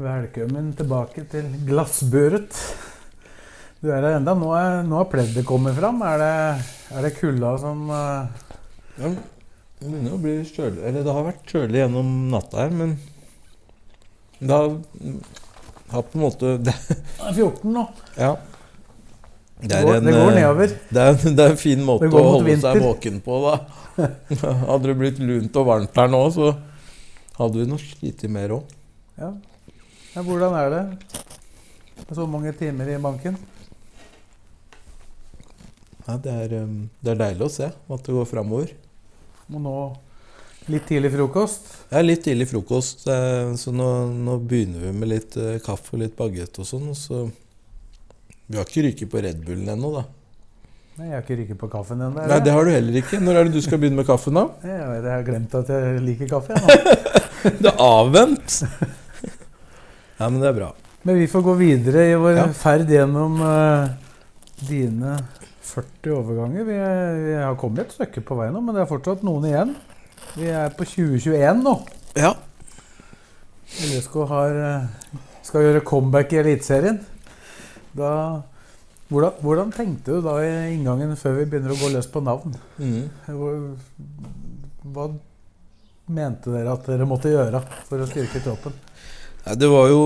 Velkommen tilbake til glassburet. Du er her enda. Nå er, nå er pleddet kommet fram. Er det, er det kulda som uh... Ja, det begynner å bli kjølig Eller det har vært kjølig gjennom natta her, men det har, har på en måte det, er 14 nå? Ja. Det går, det går eh, nedover. Det er, det er en fin måte å holde vinter. seg våken på, da. Hadde det blitt lunt og varmt her nå, så hadde vi nok slitt mer òg. Ja. Ja. Hvordan er det med så mange timer i banken? Ja, det, er, um, det er deilig å se at det går framover. Og nå litt tidlig frokost. Er litt tidlig frokost, så nå, nå begynner vi med litt eh, kaffe og litt bagett og sånn. Så vi har ikke ryket på Red Bullen ennå, da. Nei, jeg har ikke rykket på kaffen ennå. Nei, det har du heller ikke. Når er det du skal begynne med kaffen, da? Jeg har glemt at jeg liker kaffe. Jeg, nå. Det er avvent! Ja, men det er bra. Men vi får gå videre i vår Ja. ferd gjennom uh, dine 40 overganger. Vi, vi har kommet et stykke på vei nå, men det er fortsatt noen igjen. Vi er på 2021 nå. Ja. LSK har, eh, skal gjøre comeback i Eliteserien. Da hvordan, hvordan tenkte du da i inngangen før vi begynner å gå løs på navn? Mm. Hva mente dere at dere måtte gjøre for å styrke troppen? Nei, det var jo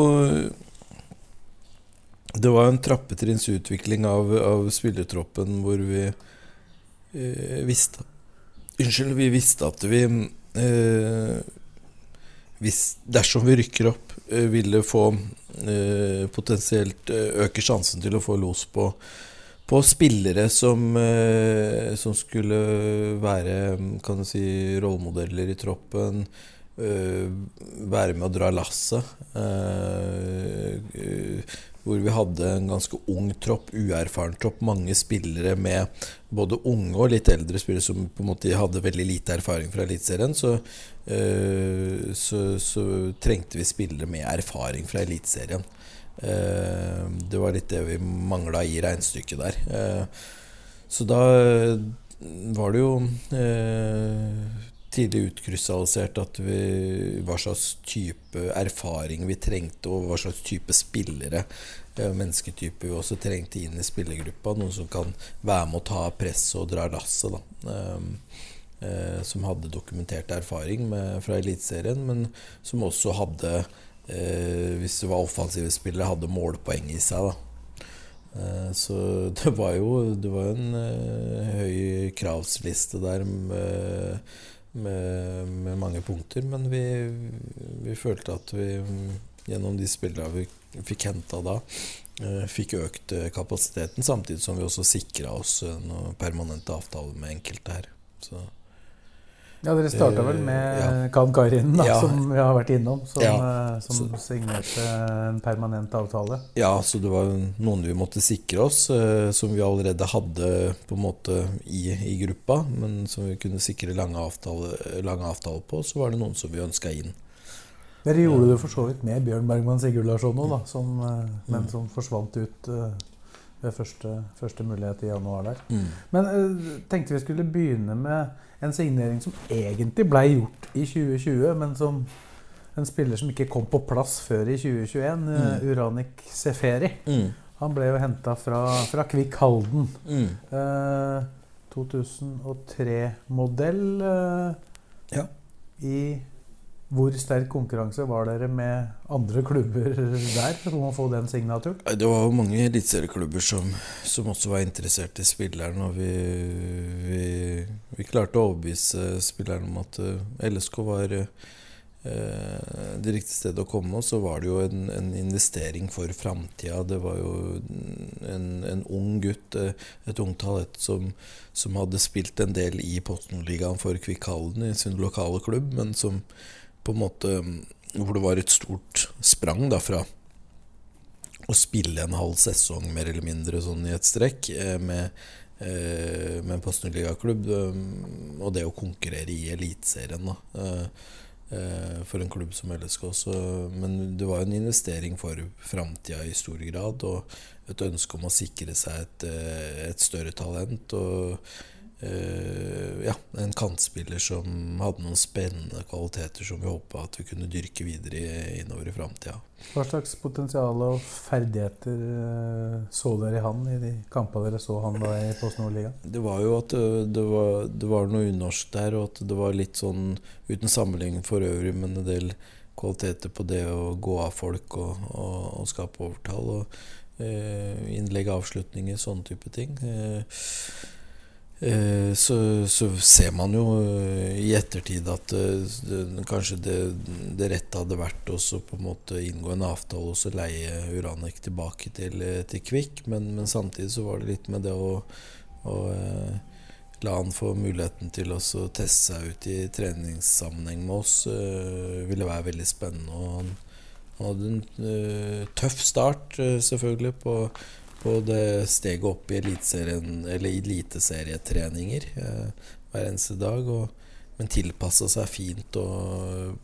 Det var en trappetrinnsutvikling av, av spillertroppen hvor vi eh, visste Unnskyld, vi visste at vi eh, hvis, Dersom vi rykker opp, eh, ville få eh, potensielt eh, øke sjansen til å få los på på spillere som, eh, som skulle være kan du si, rollemodeller i troppen. Eh, være med å dra lasset. eh, eh, hvor vi hadde en ganske ung tropp, uerfaren tropp. Mange spillere med både unge og litt eldre spillere som på en måte hadde veldig lite erfaring fra Eliteserien. Så, så, så trengte vi spillere med erfaring fra Eliteserien. Det var litt det vi mangla i regnestykket der. Så da var det jo tidlig utkrystallisert at hva slags type erfaring vi trengte, og hva slags type spillere eh, mennesketype vi også trengte inn i spillergruppa. Noen som kan være med å ta presset og dra lasset. da eh, Som hadde dokumentert erfaring med, fra Eliteserien, men som også hadde eh, hvis det var offensive spillere, hadde målpoeng i seg. da Så det var jo det var en eh, høy kravsliste der med, med, med mange punkter. Men vi, vi følte at vi gjennom de spillene vi fikk henta da, eh, fikk økt eh, kapasiteten. Samtidig som vi også sikra oss noen permanente avtaler med enkelte her. Så Ja, Dere starta vel Eh, med ja. Kan Karin, da, Ja. som vi har vært innom. Som, Ja. eh, som signerte en permanent avtale. Ja, så det var noen vi måtte sikre oss, eh, som vi allerede hadde på en måte i, i gruppa, men som vi kunne sikre lange avtaler lange avtaler på. Så var det noen som vi ønska inn. Dere gjorde det for så vidt med Bjørn Bergman Sigurdarsson òg, som, eh, Mm. men som forsvant ut ved første, første mulighet i januar der. Mm. Men tenkte vi skulle begynne med en signering som egentlig ble gjort i 2020, men som en spiller som ikke kom på plass før i 2021, eh, Mm. Uranik Seferi. Mm. Han ble jo henta fra, fra Kvikk Halden. Mm. Eh, 2003-modell. Eh, Ja. I hvor sterk konkurranse var dere med andre klubber der om å få den signaturen? Det var jo mange eliteserieklubber som, som også var interessert i spilleren, og vi, vi, vi klarte å overbevise spilleren om at eh, LSK var eh, det riktige stedet å komme, og så var det jo en, en investering for framtida. Det var jo en, en ung gutt, eh, et ungt talent, som, som hadde spilt en del i Posten-ligaen for Kvikk Halden i sin lokale klubb, men som på en måte hvor det var et stort sprang da fra å spille en halv sesong mer eller mindre sånn i et strekk eh, med, eh, med en postenligaklubb, eh, og det å konkurrere i Eliteserien for en klubb som LSK. også. men det var en investering for framtida i stor grad, og et ønske om å sikre seg et, et større talent. og ja, en kantspiller som hadde noen spennende kvaliteter som vi håpa at vi kunne dyrke videre innover i framtida. Hva slags potensial og ferdigheter uh, så dere i han i de kampene dere så han da i Post-Nord-liga Det var jo at det, det, var, det, var, noe unorsk der, og at det var litt sånn uten sammenligning for øvrig, men en del kvaliteter på det å gå av folk og, og, og skape overtall. og eh, Innlegg, avslutninger, sånne type ting. Eh, så, så, ser man jo eh, i ettertid at eh, det, kanskje det, det, rette hadde vært å på en måte inngå en avtale og så leie Uranek tilbake til, til Kvikk. Men, men, samtidig så var det litt med det å, å la han få muligheten til å teste seg ut i treningssammenheng med oss. ville være veldig spennende. Og han, han hadde en tøff start, selvfølgelig, på på det steget opp i eliteserietreninger eh, hver eneste dag. Og, men tilpassa seg fint og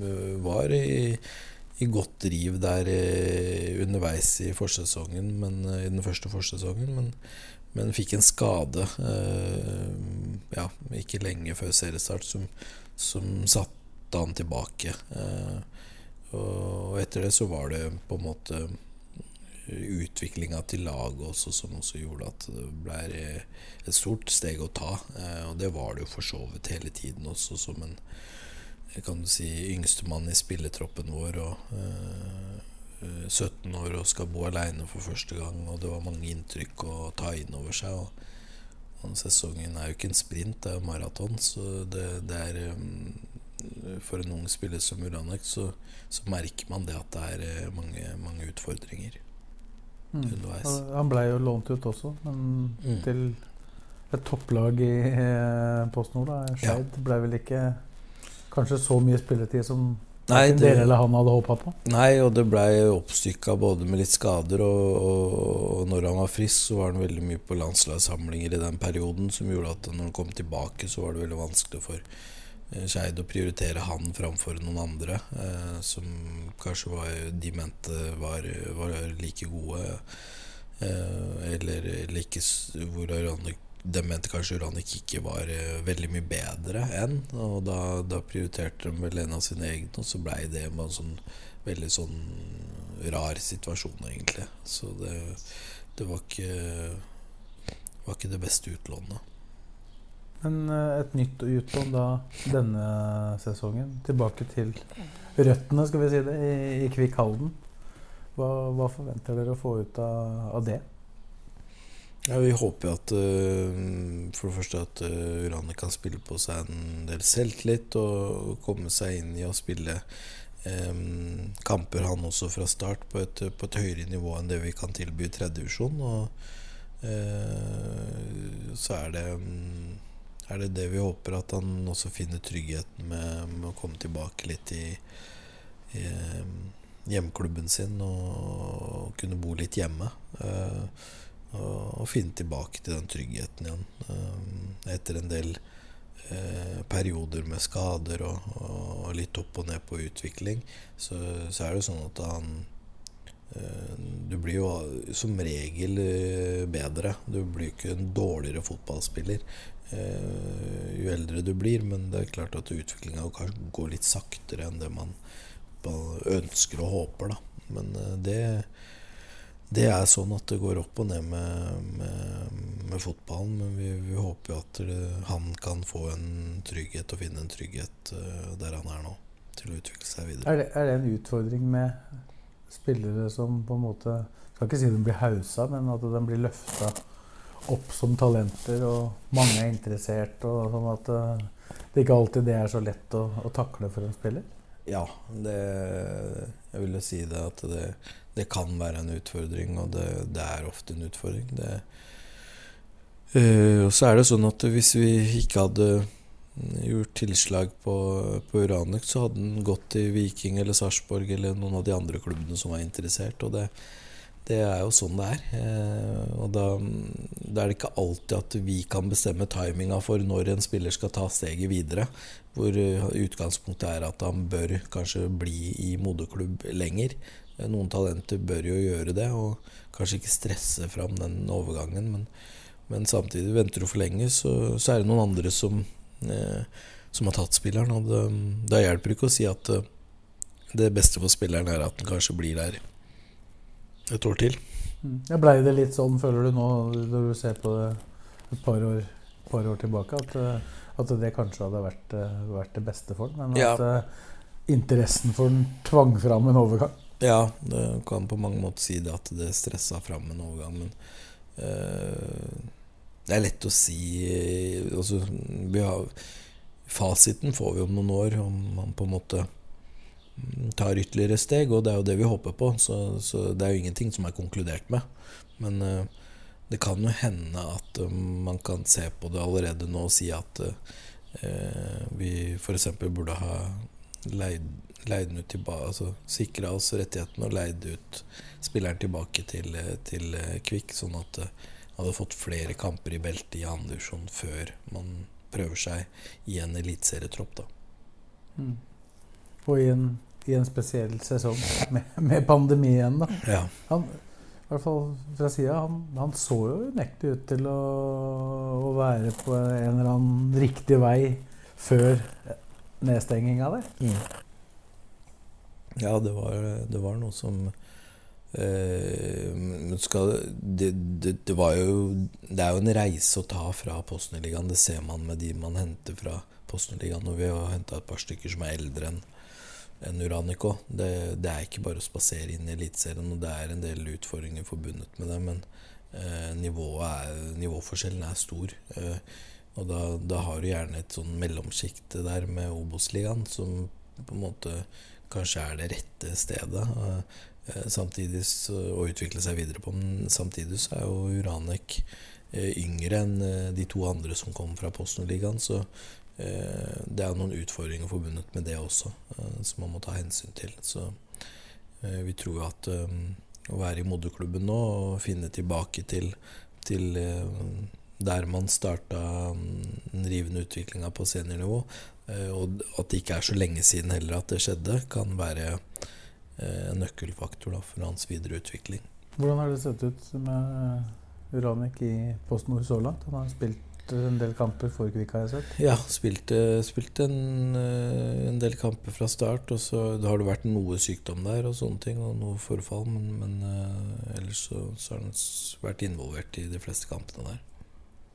uh, var i, i, godt driv der uh, underveis i forsesongen, men, uh, i den første forsesongen. Men, men fikk en skade ja, ikke lenge før seriestart som, som satte han tilbake. og etter det så var det på en måte utviklinga til laget også som også gjorde at det ble et stort steg å ta. Eh, og det var det jo for så vidt hele tiden også som en kan du si, yngstemann i spilletroppen vår. og uh, eh, 17 år og skal bo aleine for første gang. Og det var mange inntrykk å ta inn over seg. Og, og sesongen er jo ikke en sprint, det er jo maraton. Så det, det er For en ung spiller som Uranek så, så, merker man det at det er mange, mange utfordringer. Mm. Han ble jo lånt ut også, men mm. til et topplag i eh, Post Nord. Skeid ja. ble vel ikke kanskje så mye spilletid som Nei, det, dere eller han hadde håpa på? Nei, og det blei oppstykka både med litt skader, og, og, og, når han var frisk, så var han veldig mye på landslagssamlinger i den perioden, som gjorde at når han kom tilbake, så var det veldig vanskelig for Skeid å prioritere han framfor noen andre eh, som kanskje var, de mente var, var like gode. Eh, eller like hvor Uranik, de mente kanskje Uranik ikke var eh, veldig mye bedre enn. Og da, da prioriterte de vel en av sine egne, og så blei det en sånn veldig sånn rar situasjon, egentlig. Så det, det var ikke var ikke det beste utlånet. Men eh, et nytt utlån da denne sesongen. Tilbake til røttene, skal vi si det, i, i Kvikk Halden. Hva, hva, forventer dere å få ut av, av det? Ja, Vi håper at uh, for det første at uh, Urane kan spille på seg en del selvtillit og komme seg inn i å spille um, kamper han også fra start på et, på et, høyere nivå enn det vi kan tilby i tredjedivisjon. Og uh, så er det um, er det det vi håper, at han også finner tryggheten med, med å komme tilbake litt i, i eh, hjemklubben sin og kunne bo litt hjemme. Uh, og, finne tilbake til den tryggheten igjen. Uh, etter en del uh, perioder med skader og, og, litt opp og ned på utvikling, så, så er det sånn at han du blir jo som regel bedre. Du blir ikke en dårligere fotballspiller eh, jo eldre du blir. Men det er klart at utviklinga går litt saktere enn det man ønsker og håper. Da. Men eh, det, det er sånn at det går opp og ned med, med, med fotballen. Men vi, vi håper jo at han kan få en trygghet og finne en trygghet uh, der han er nå. Til å utvikle seg videre. Er det, er det en utfordring med spillere som på en måte Skal ikke si de blir hausa, men at de blir løfta opp som talenter, og mange er interessert. og sånn at uh, det ikke alltid det er så lett å, å takle for en spiller? Ja, det, jeg vil jo si det at det, det, kan være en utfordring, og det, det er ofte en utfordring. Uh, og så er det sånn at hvis vi ikke hadde gjort tilslag på, på Uranek, så hadde den gått til Viking eller Sarpsborg eller noen av de andre klubbene som var interessert. Og det, det er jo sånn det er. Eh, og da, da, er det ikke alltid at vi kan bestemme timinga for når en spiller skal ta steget videre. Hvor eh, utgangspunktet er at han bør kanskje bli i moderklubb lenger. Eh, noen talenter bør jo gjøre det, og kanskje ikke stresse fram den overgangen. Men, men samtidig, venter du for lenge, så, så er det noen andre som Eh, som har tatt spilleren. Og det, det hjelper ikke å si at det beste for spilleren er at han kanskje blir der et år til. Mm. Ja, Blei det litt sånn, føler du nå, når du ser på det et par år, par år tilbake, at, eh, at, det kanskje hadde vært, vært, det beste for den, Men at ja. interessen for den tvang fram en overgang? Ja, det kan på mange måter si det at det stressa fram en overgang. Men øh, det er lett å si altså, har, Fasiten får vi om noen år, om man på en måte tar ytterligere steg, og det er jo det vi håper på. Så, så det er jo ingenting som er konkludert med. Men uh, det kan jo hende at uh, man kan se på det allerede nå og si at uh, vi f.eks. burde ha leid, leid ut tilbake, altså sikra oss rettighetene og leid ut spilleren tilbake til, til Kvikk, sånn at hadde fått flere kamper i beltet i andredivisjon før man prøver seg i en eliteserietropp. da. Mm. Og i en, i en, spesiell sesong med, med pandemi igjen, da. Ja. Han, i hvert fall fra sida, han, han, så jo unektelig ut til å, å, være på en eller annen riktig vei før nedstenginga der. Mm. Ja, det var, det var noe som Uh, skal, det, det, det, var jo Det er jo en reise å ta fra Posten-ligaen. Det ser man med de man henter fra Posten-ligaen. Og vi har henta et par stykker som er eldre enn en Uranico. Det, det, er ikke bare å spasere inn i Eliteserien, og det er en del utfordringer forbundet med det. Men eh, er, nivåforskjellen er stor. Eh, og da, da, har du gjerne et sånn mellomsjikte der med Obos-ligaen, som på en måte kanskje er det rette stedet. Uh, Eh, samtidig så, utvikle seg videre på. Men samtidig så er jo Uranek eh, yngre enn eh, de to andre som kom fra Posten-ligaen. Så det er noen utfordringer forbundet med det også, som man må ta hensyn til. Så vi tror at å være i moderklubben nå og finne tilbake til, til der man starta mm, den rivende utviklinga på seniornivå, og at det ikke er så lenge siden heller at det skjedde, kan være en eh, nøkkelfaktor for hans videre utvikling. Hvordan har det sett ut med Uranek i PostNord så langt? Han har spilt en del kamper for Kvikka? jeg sett? Ja, spilte, spilte en, eh, en, del kamper fra start. Og så har det vært noe sykdom der og sånne ting, og noe forfall. Men, men uh, ellers så, så, har han vært involvert i de fleste kampene der.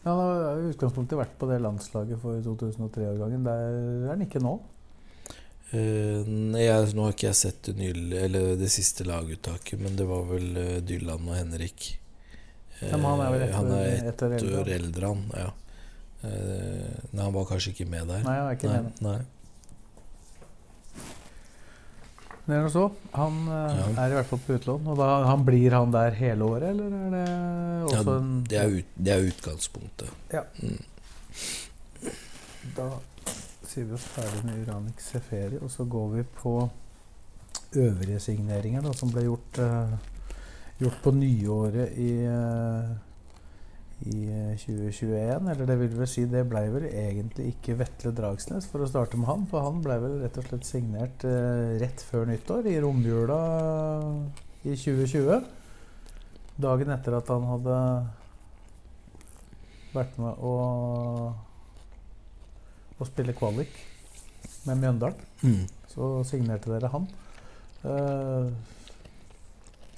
Ja, Han har i utgangspunktet vært på det landslaget for 2003-årgangen. Der er han ikke nå? Uh, jeg, nå har ikke jeg sett det, nye, eller det siste laguttaket, men det var vel Dylan og Henrik. Ja, han er vel ett et år eldre, han. Ja. Nei, han var kanskje ikke med der. Nei, han er ikke nei, med. Nei. Det er noe så. Han ja. er i hvert fall på utlån. Og da, han blir han der hele året, eller er det også ja, en det er, ut, det er utgangspunktet. Ja. Mm. Da sier vi oss ferdig med Uranik Seferi, og så går vi på øvrige signeringer da, som ble gjort, uh, gjort på nyåret i, uh, i 2021. Eh, Eller det vil vel si, det ble vel egentlig ikke Vetle Dragsnes, for å starte med han. For han ble vel rett og slett signert eh, rett før nyttår, i romjula i 2020. Dagen etter at han hadde vært med å å spille kvalik med Mjøndalen. Mm. Så signerte dere han. Eh,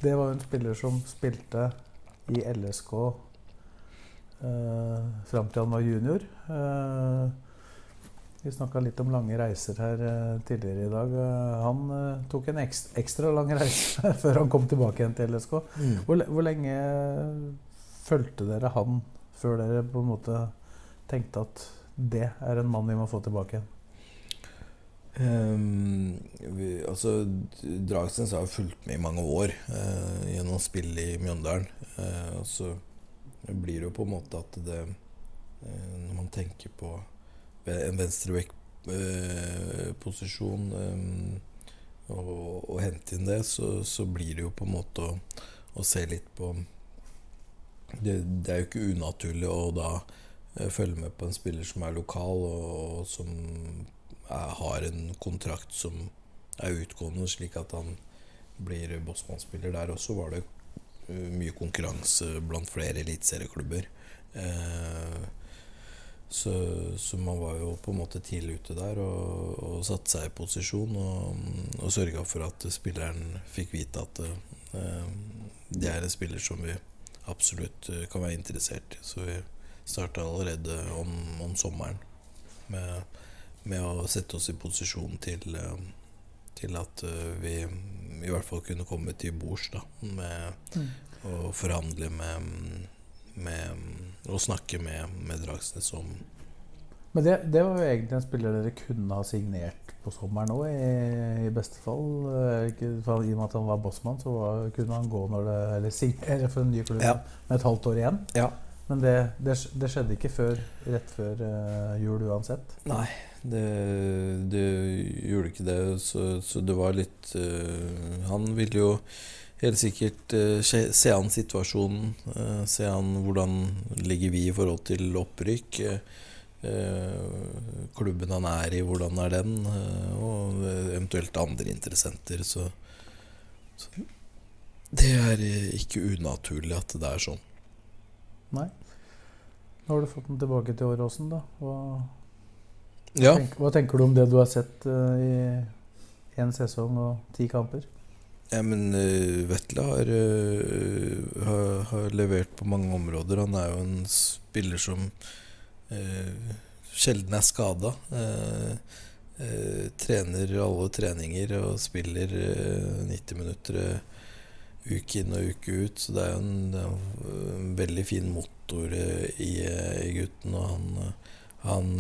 det var en spiller som spilte i LSK eh, fram til han var junior. Uh, vi snakka litt om lange reiser her uh, tidligere i dag. han tok en ekstra, ekstra lang reise før han kom tilbake igjen til LSK. Mm. Hvor, hvor, lenge fulgte dere han før dere på en måte tenkte at det er en mann vi må få tilbake igjen? Um, vi, altså, Dragsnes har fulgt med i mange år uh, gjennom spill i Mjøndalen. Uh, så blir det jo på en måte at det uh, Når man tenker på en venstreback-posisjon eh, og, og hente inn det, så, så, blir det jo på en måte å, å se litt på det, det, er jo ikke unaturlig å da eh, følge med på en spiller som er lokal, og, og som er, har en kontrakt som er utgående, slik at han blir Bossmann-spiller. Der også var det mye konkurranse blant flere eliteserieklubber. Uh, så, så, man var jo på en måte tidlig ute der og, og satte seg i posisjon og, og sørga for at spilleren fikk vite at uh, det er en spiller som vi absolutt kan være interessert i. Så vi starta allerede om, om sommeren med, med, å sette oss i posisjon til, til at vi i hvert fall kunne komme til bords med mm. å forhandle med, med Og snakke med, med Dragsnes om Men det, det, var jo egentlig en spiller dere kunne ha signert på sommeren òg, i, i, beste fall. I og med at han var bossmann, så var, kunne han gå når det Eller signere for en ny klubb ja. med et halvt år igjen. Ja. Men det, det, det, skjedde ikke før, rett før uh, jul uansett? Nei, det, det, gjorde ikke det. Så, så det var litt uh, Han ville jo helt sikkert uh, se an situasjonen. se an hvordan ligger vi i forhold til opprykk. klubben han er i, hvordan er den? og eventuelt andre interessenter. Så, så det er ikke unaturlig at det er sånn. Nei. Nå har du fått den tilbake til Åråsen, da. Hva, ja. hva, tenker du om det du har sett uh, i én sesong og ti kamper? Ja, men uh, Vetle har, uh, har, har, levert på mange områder. Han er jo en spiller som sjelden er skada. trener alle treninger og spiller 90 minutter uke inn og uke ut. Så det er jo en, en veldig fin motor i, i, gutten. Og han, han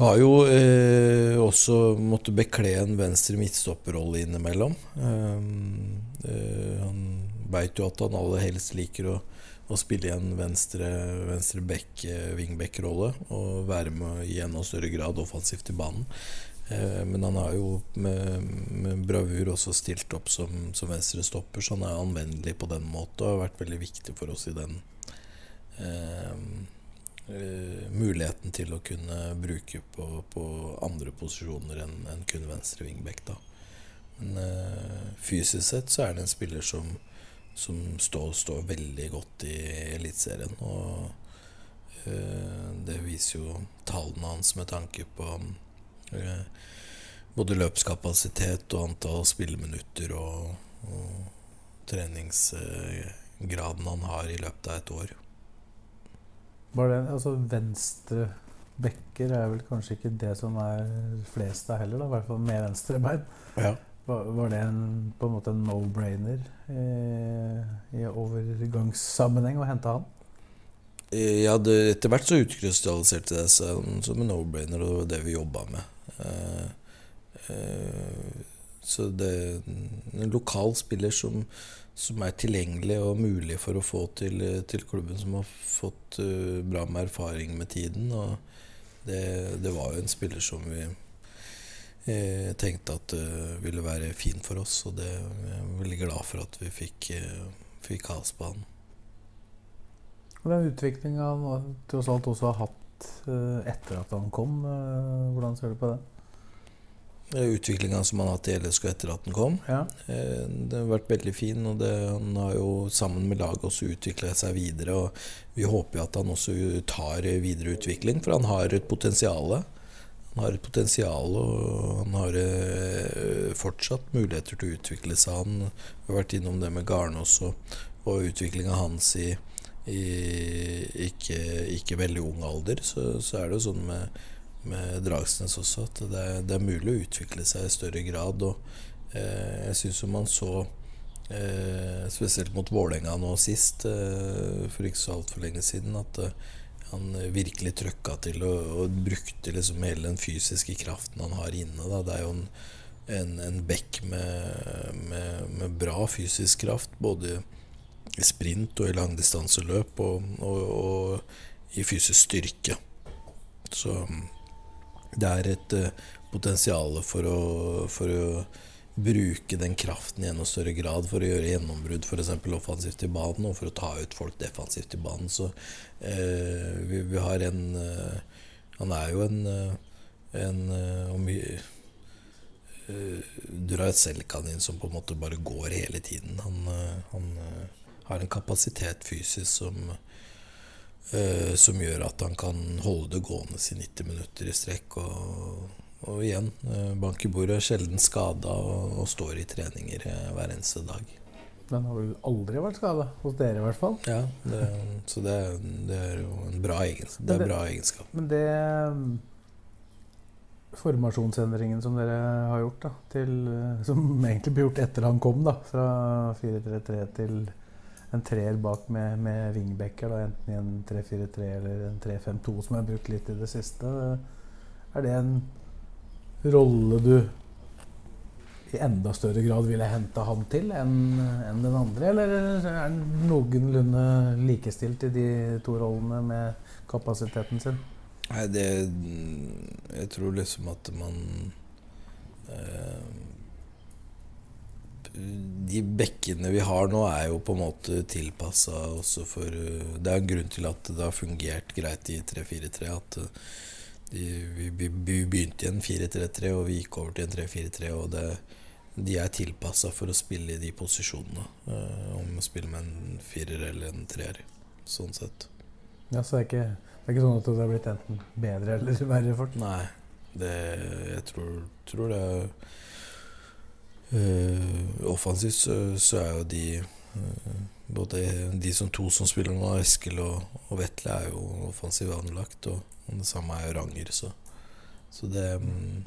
har jo eh, også måttet bekle en venstre midtstopperrolle innimellom. Eh, uh, han veit jo at han aller helst liker å, å spille i en venstre, venstre back, wingback-rolle og være med i enda større grad offensivt i banen. Eh, men han har jo med, med bravur også stilt opp som, som venstrestopper, så han er anvendelig på den måten og har vært veldig viktig for oss i den eh, eh, muligheten til å kunne bruke på, på andre posisjoner enn en kun venstre wingback. Da. Men uh, fysisk sett så er det en spiller som, som står, står, veldig godt i Eliteserien. Og eh, det viser jo tallene hans med tanke på både løpskapasitet og antall spilleminutter og, og treningsgraden han har i løpet av et år. Var det, altså Venstre bekker er vel kanskje ikke det som er flest av heller, da, i hvert fall med venstrebein. Ja. Var, var, det en, på en måte en no-brainer eh, i overgangssammenheng å hente han? Ja, det, etter hvert så utkrystalliserte det seg som en no-brainer, og det var det vi jobba med. Eh, eh, så det en lokal spiller som, som, er tilgjengelig og mulig for å få til, til klubben, som har fått uh, bra med erfaring med tiden. Og det, det var jo en spiller som vi eh, tenkte at uh, ville være fin for oss, og det jeg er veldig glad for at vi fikk, uh, fikk has på han. Og den utviklinga han tross alt også har hatt etter at han kom, hvordan ser du på det? Utviklinga som han har hatt i LSK etter at han kom. Ja. Eh, det har vært veldig fin, og det, han har jo sammen med laget også utvikla seg videre. Og vi håper jo at han også tar videre utvikling, for han har et potensial. Han har et potensial, og han har eh, fortsatt muligheter til å utvikle seg. Han har vært innom det med Garnås og, og utviklinga hans i, i ikke, ikke, veldig ung alder. Så, så er det jo sånn med med Dragsnes også, at det er, det er, mulig å utvikle seg i større grad. Og eh, jeg syns jo man så, eh, spesielt mot Vålerenga nå sist, eh, for ikke så altfor lenge siden, at eh, han virkelig trøkka til og, og brukte liksom hele den fysiske kraften han har inne. Da. Det er jo en, en, en bekk med, med, med, bra fysisk kraft, både i sprint og i langdistanseløp, og, og, og i fysisk styrke. Så mm, det er et uh, potensial for å, for å bruke den kraften i enda større grad for å gjøre gjennombrudd f.eks. offensivt i banen, og for å ta ut folk defensivt i banen. Så eh, vi, vi, har en eh, Han er jo en, eh, en eh, om vi, eh, Duracell-kanin som på en måte bare går hele tiden. Han, han har en kapasitet fysisk som som gjør at han kan holde det gående i 90 minutter i strekk. og og igjen, eh, bank i bordet, sjelden skada og, og, står i treninger eh, hver eneste dag. Den har vel aldri vært skada? Hos dere, i hvert fall? Ja, det, så det, det, er jo en bra, egenskap. Det er bra egenskap. Men det mm, Formasjonsendringen som dere har gjort, da, til, eh, som egentlig ble gjort etter han kom, da, fra 4-3-3 til en treer bak med, med wingbacker, da, enten i en 3-4-3 eller en 3-5-2, som jeg har brukt litt i det siste. Er det en rolle du i enda større grad ville hente han til enn en den andre? Eller er han noenlunde likestilt i de to rollene med kapasiteten sin? Nei, det Jeg tror liksom at man eh, De bekkene vi har nå, er jo på en måte tilpassa også for Det er en grunn til at det har fungert greit i 3-4-3. At de, vi, vi, begynte i en 4-3-3, og vi gikk over til en 3-4-3. Og det, de er tilpassa for å spille i de posisjonene. Uh, om å spille med en firer eller en treer. Sånn sett. Ja, Så det er, ikke, det er ikke sånn at det har blitt enten bedre eller verre for Nei. Det, jeg tror, tror det Offensivt så, så, er jo de uh, Både de som to som spiller nå, Eskil og, og Vetle, er jo offensivt anlagt. Og og det samme er jo Ranger, så, så det mm,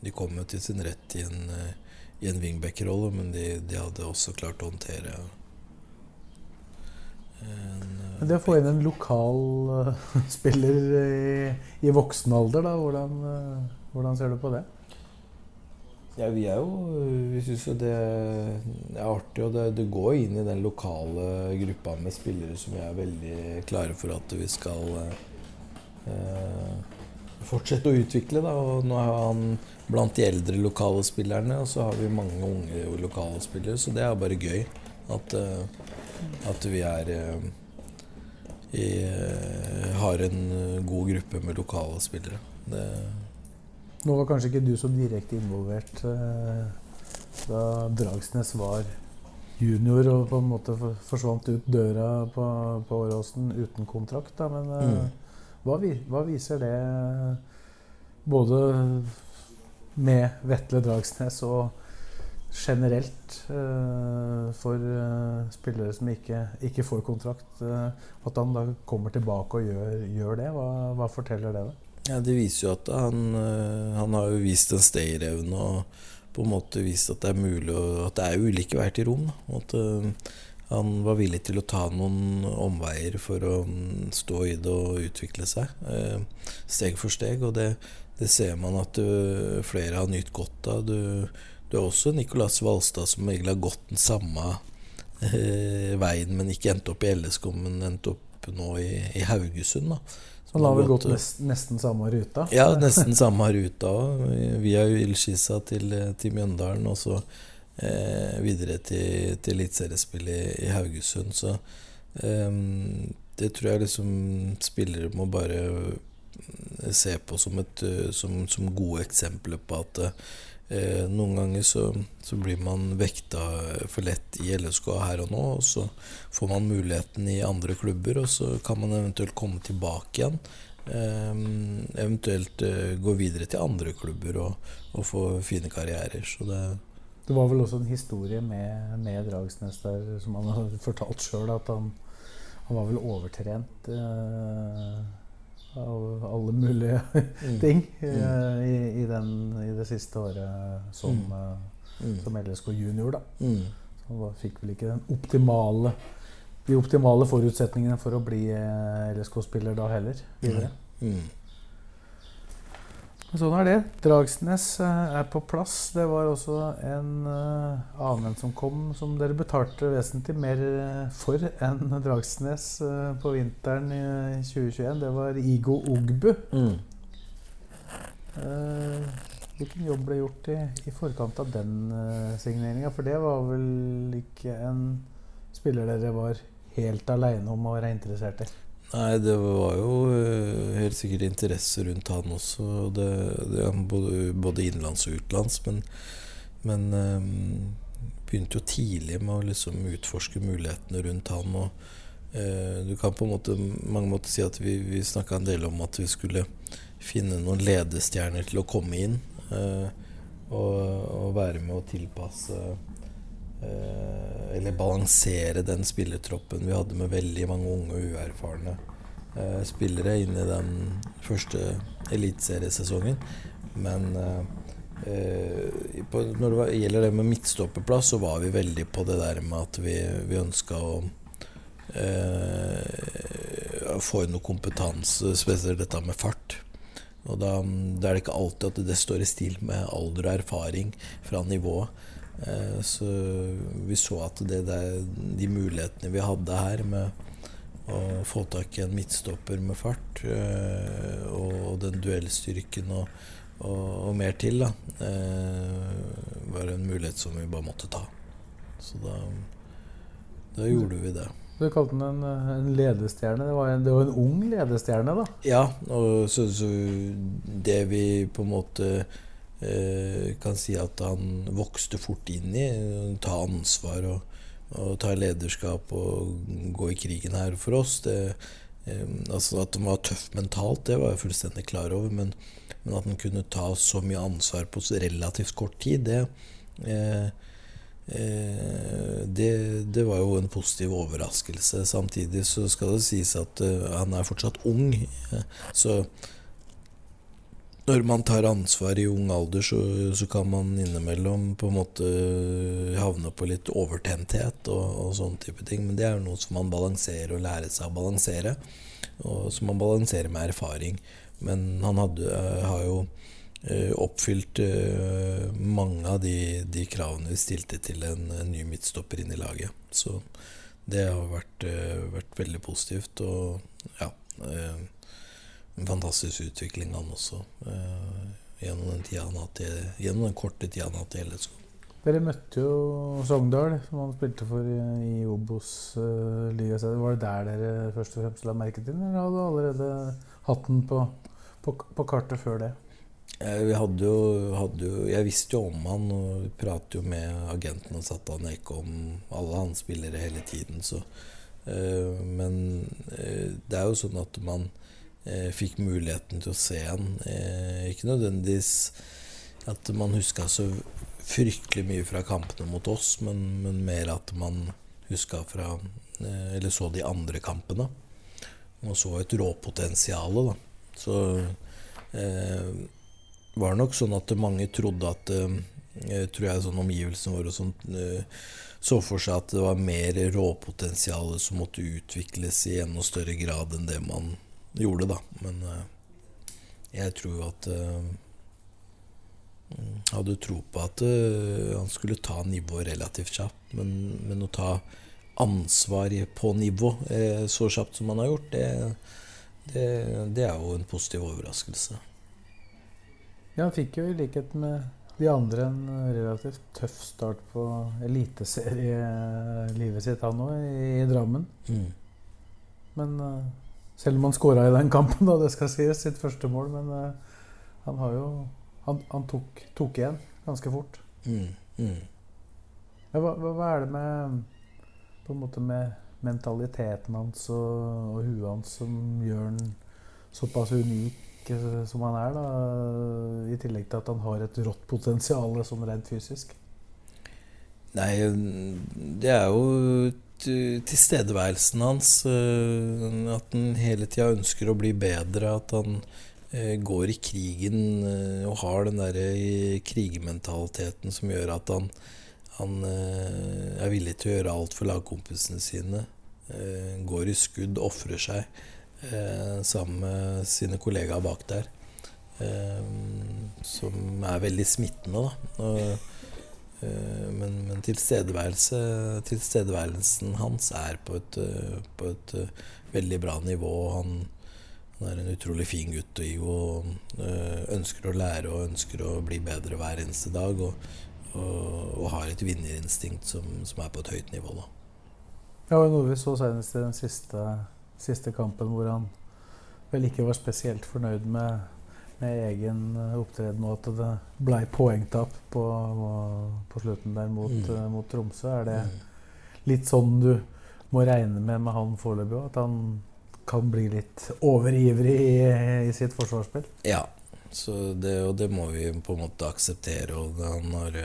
De kom jo til sin rett i en, eh, i en wingback-rolle, men de, de, hadde også klart å håndtere en, Det å få inn en lokal spiller i, i, voksen alder, da, hvordan, hvordan ser du på det? Ja, vi er jo Vi syns jo det er artig, og det, det, går inn i den lokale gruppa med spillere som vi er veldig klare for at vi skal Eh, fortsette å utvikle. Da. Og nå er han blant de eldre lokale spillerne, og så har vi mange unge lokale spillere. Så det er bare gøy at, eh, at vi er eh, i, har en god gruppe med lokale spillere. Det nå var kanskje ikke du så direkte involvert da Dragsnes var junior og på en måte forsvant ut døra på, på Åråsen uten kontrakt. Da, men mm. Hva, hva viser det både med Vetle Dragsnes og generelt eh, for uh, spillere som ikke, ikke får kontrakt, uh, at han da kommer tilbake og gjør, gjør det? Hva, hva, forteller det? da? Ja, Det viser jo at han, han har jo vist en stayerevne og på en måte vist at det er mulig og at det er ulike veier til rom. Og At, han var villig til å ta noen omveier for å mm, stå i det og utvikle seg. Eh, steg for steg. Og det, det ser man at du, flere har nytt godt av. Du, du har også Nicolas Valstad som egentlig har gått den samme eh, veien, men ikke endte opp i LSK, men endte opp nå i, i Haugesund. da han har vel gått nest, nesten samme ruta? Ja, nesten samme ruta. Via Ullskissa til, til Mjøndalen. Og så eh, videre til, til eliteseriespill i, i, Haugesund. Så eh, det tror jeg liksom spillere må bare se på som, et, som, som gode eksempler på at eh, noen ganger så, så, blir man vekta for lett i LSK her og nå, og så får man muligheten i andre klubber, og så kan man eventuelt komme tilbake igjen. Eh, eventuelt eh, gå videre til andre klubber og, og få fine karrierer. Så det, det var vel også en historie med, med Dragsnes der som han har fortalt sjøl, at han, han, var vel overtrent uh, av alle mulige mm. ting mm. i, i, den, i, det siste året som, mm. som LSK junior. da. Mm. Så han fikk vel ikke den optimale de optimale forutsetningene for å bli LSK-spiller da heller. videre. Mm. Sånn er det. Dragsnes eh, er på plass. Det var også en uh, annen som kom, som dere betalte vesentlig mer eh, for enn Dragsnes på vinteren i 2021. Det var Igo Ogbu. Mm. Eh, hvilken jobb ble gjort i, i forkant av den signeringa? For det var vel ikke en spiller dere var helt aleine om å være interessert i? Nei, det var jo uh, helt sikkert interesse rundt han også. Det, det, både, både innenlands og utenlands. Men, men um, begynte jo tidlig med å liksom utforske mulighetene rundt han. Og uh, du kan på en måte mange måter si at vi, vi snakka en del om at vi skulle finne noen ledestjerner til å komme inn. Uh, og, og, være med å tilpasse Eller balansere den spillertroppen vi hadde med veldig mange unge og uerfarne uh, spillere inn i den første eliteseriesesongen. Men på, når det gjelder det med midtstopperplass, så var vi veldig på det der med at vi, vi ønska å få inn noe kompetanse, spesielt dette med fart. Og da, da, er det ikke alltid at det står i stil med alder og erfaring fra nivået. Eh, så vi så at det der, de mulighetene vi hadde her med å få tak i en midtstopper med fart, eh, og den duellstyrken og, og, og, mer til, da, eh, var en mulighet som vi bare måtte ta. Så da, da gjorde vi det. Du kalte den en, en ledestjerne. Det var en, det var en, ung ledestjerne, da? Ja, og så, så det vi på en måte kan si at han vokste fort inn i, ta ansvar og, og ta lederskap og gå i krigen her for oss det, eh, altså At han var tøff mentalt, det var jeg fullstendig klar over, men, men at han kunne ta så mye ansvar på relativt kort tid, det eh, Eh, det, det, var jo en positiv overraskelse. Samtidig så skal det sies at han er fortsatt ung. Så når man tar ansvar i ung alder, så, så, kan man innimellom på en måte havne på litt overtenthet og, og sånne type ting. Men det er jo noe som man balanserer og lærer seg å balansere. Og som man balanserer med erfaring. Men han hadde, har jo Eh, oppfylt mange av de, de, kravene vi stilte til en, en, ny midtstopper inn i laget. Så det har vært, vært veldig positivt. Og ja En fantastisk utvikling, han også. Gjennom den, hatt, gjennom den korte tida han har hatt i LSK. Dere møtte jo Sogndal, som han spilte for i, i Obos uh, liga. Var det der dere først og fremst la merke til eller hadde du allerede hatt den på, på, på kartet før det? Eh, vi hadde jo, hadde jo, Jeg visste jo om han og pratet jo med agenten og satte han ikke om alle hans spillere hele tiden. Så, uh, men uh, det er jo sånn at man uh, fikk muligheten til å se han. ikke nødvendigvis at man huska så fryktelig mye fra kampene mot oss, men, men mer at man huska fra Eller så de andre kampene. Og så et råpotensial, da. Så var det nok sånn at mange trodde at eh, tror jeg sånn omgivelsene våre sånt, eh, så for seg at det var mer råpotensial som måtte utvikles i enda større grad enn det man gjorde, da. Men eh, jeg tror at jeg hadde tro på at han skulle ta nivået relativt kjapt. Men, men, å ta ansvar på nivå så kjapt som han har gjort, det, det, det er jo en positiv overraskelse. Ja, han fikk jo i likhet med de andre en relativt tøff start på eliteserielivet sitt, han òg, i, Drammen. Mm. Men selv om han skåra i den kampen, da, det skal sies, sitt første mål, men uh, han har jo Han, han tok, tok, igjen ganske fort. Mm. Mm. Ja, hva, hva, er det med på en måte med mentaliteten hans og, og huet hans som gjør han såpass unik som han er, da, i tillegg til at han har et rått potensial sånn rent fysisk? Nei, det er jo tilstedeværelsen hans. Eh, at han hele tida ønsker å bli bedre. At han eh, går i krigen eh, og har den derre krigermentaliteten som gjør at han, han er villig til å gjøre alt for lagkompisene sine. Går i skudd, ofrer seg eh, sammen med sine kollegaer bak der. Eh, som er veldig smittende, da. Eh, men, men tilstedeværelse, tilstedeværelsen hans er på et, eh, på et eh, veldig bra nivå. Han, han er en utrolig fin gutt, Og ønsker å lære og ønsker å bli bedre hver eneste dag. Og, og, og har et vinnerinstinkt som, som, er på et høyt nivå. Da. Ja, og noe vi så senest i den siste, siste kampen, hvor han vel ikke var spesielt fornøyd med, med egen opptreden, og at det ble poengtap på, på slutten der mot, mm. uh, mot Tromsø. Er det mm. litt sånn du må regne med med han foreløpig òg? At han kan bli litt overivrig i, i sitt forsvarsspill? Ja, det, og det må vi på en måte akseptere. Og han har,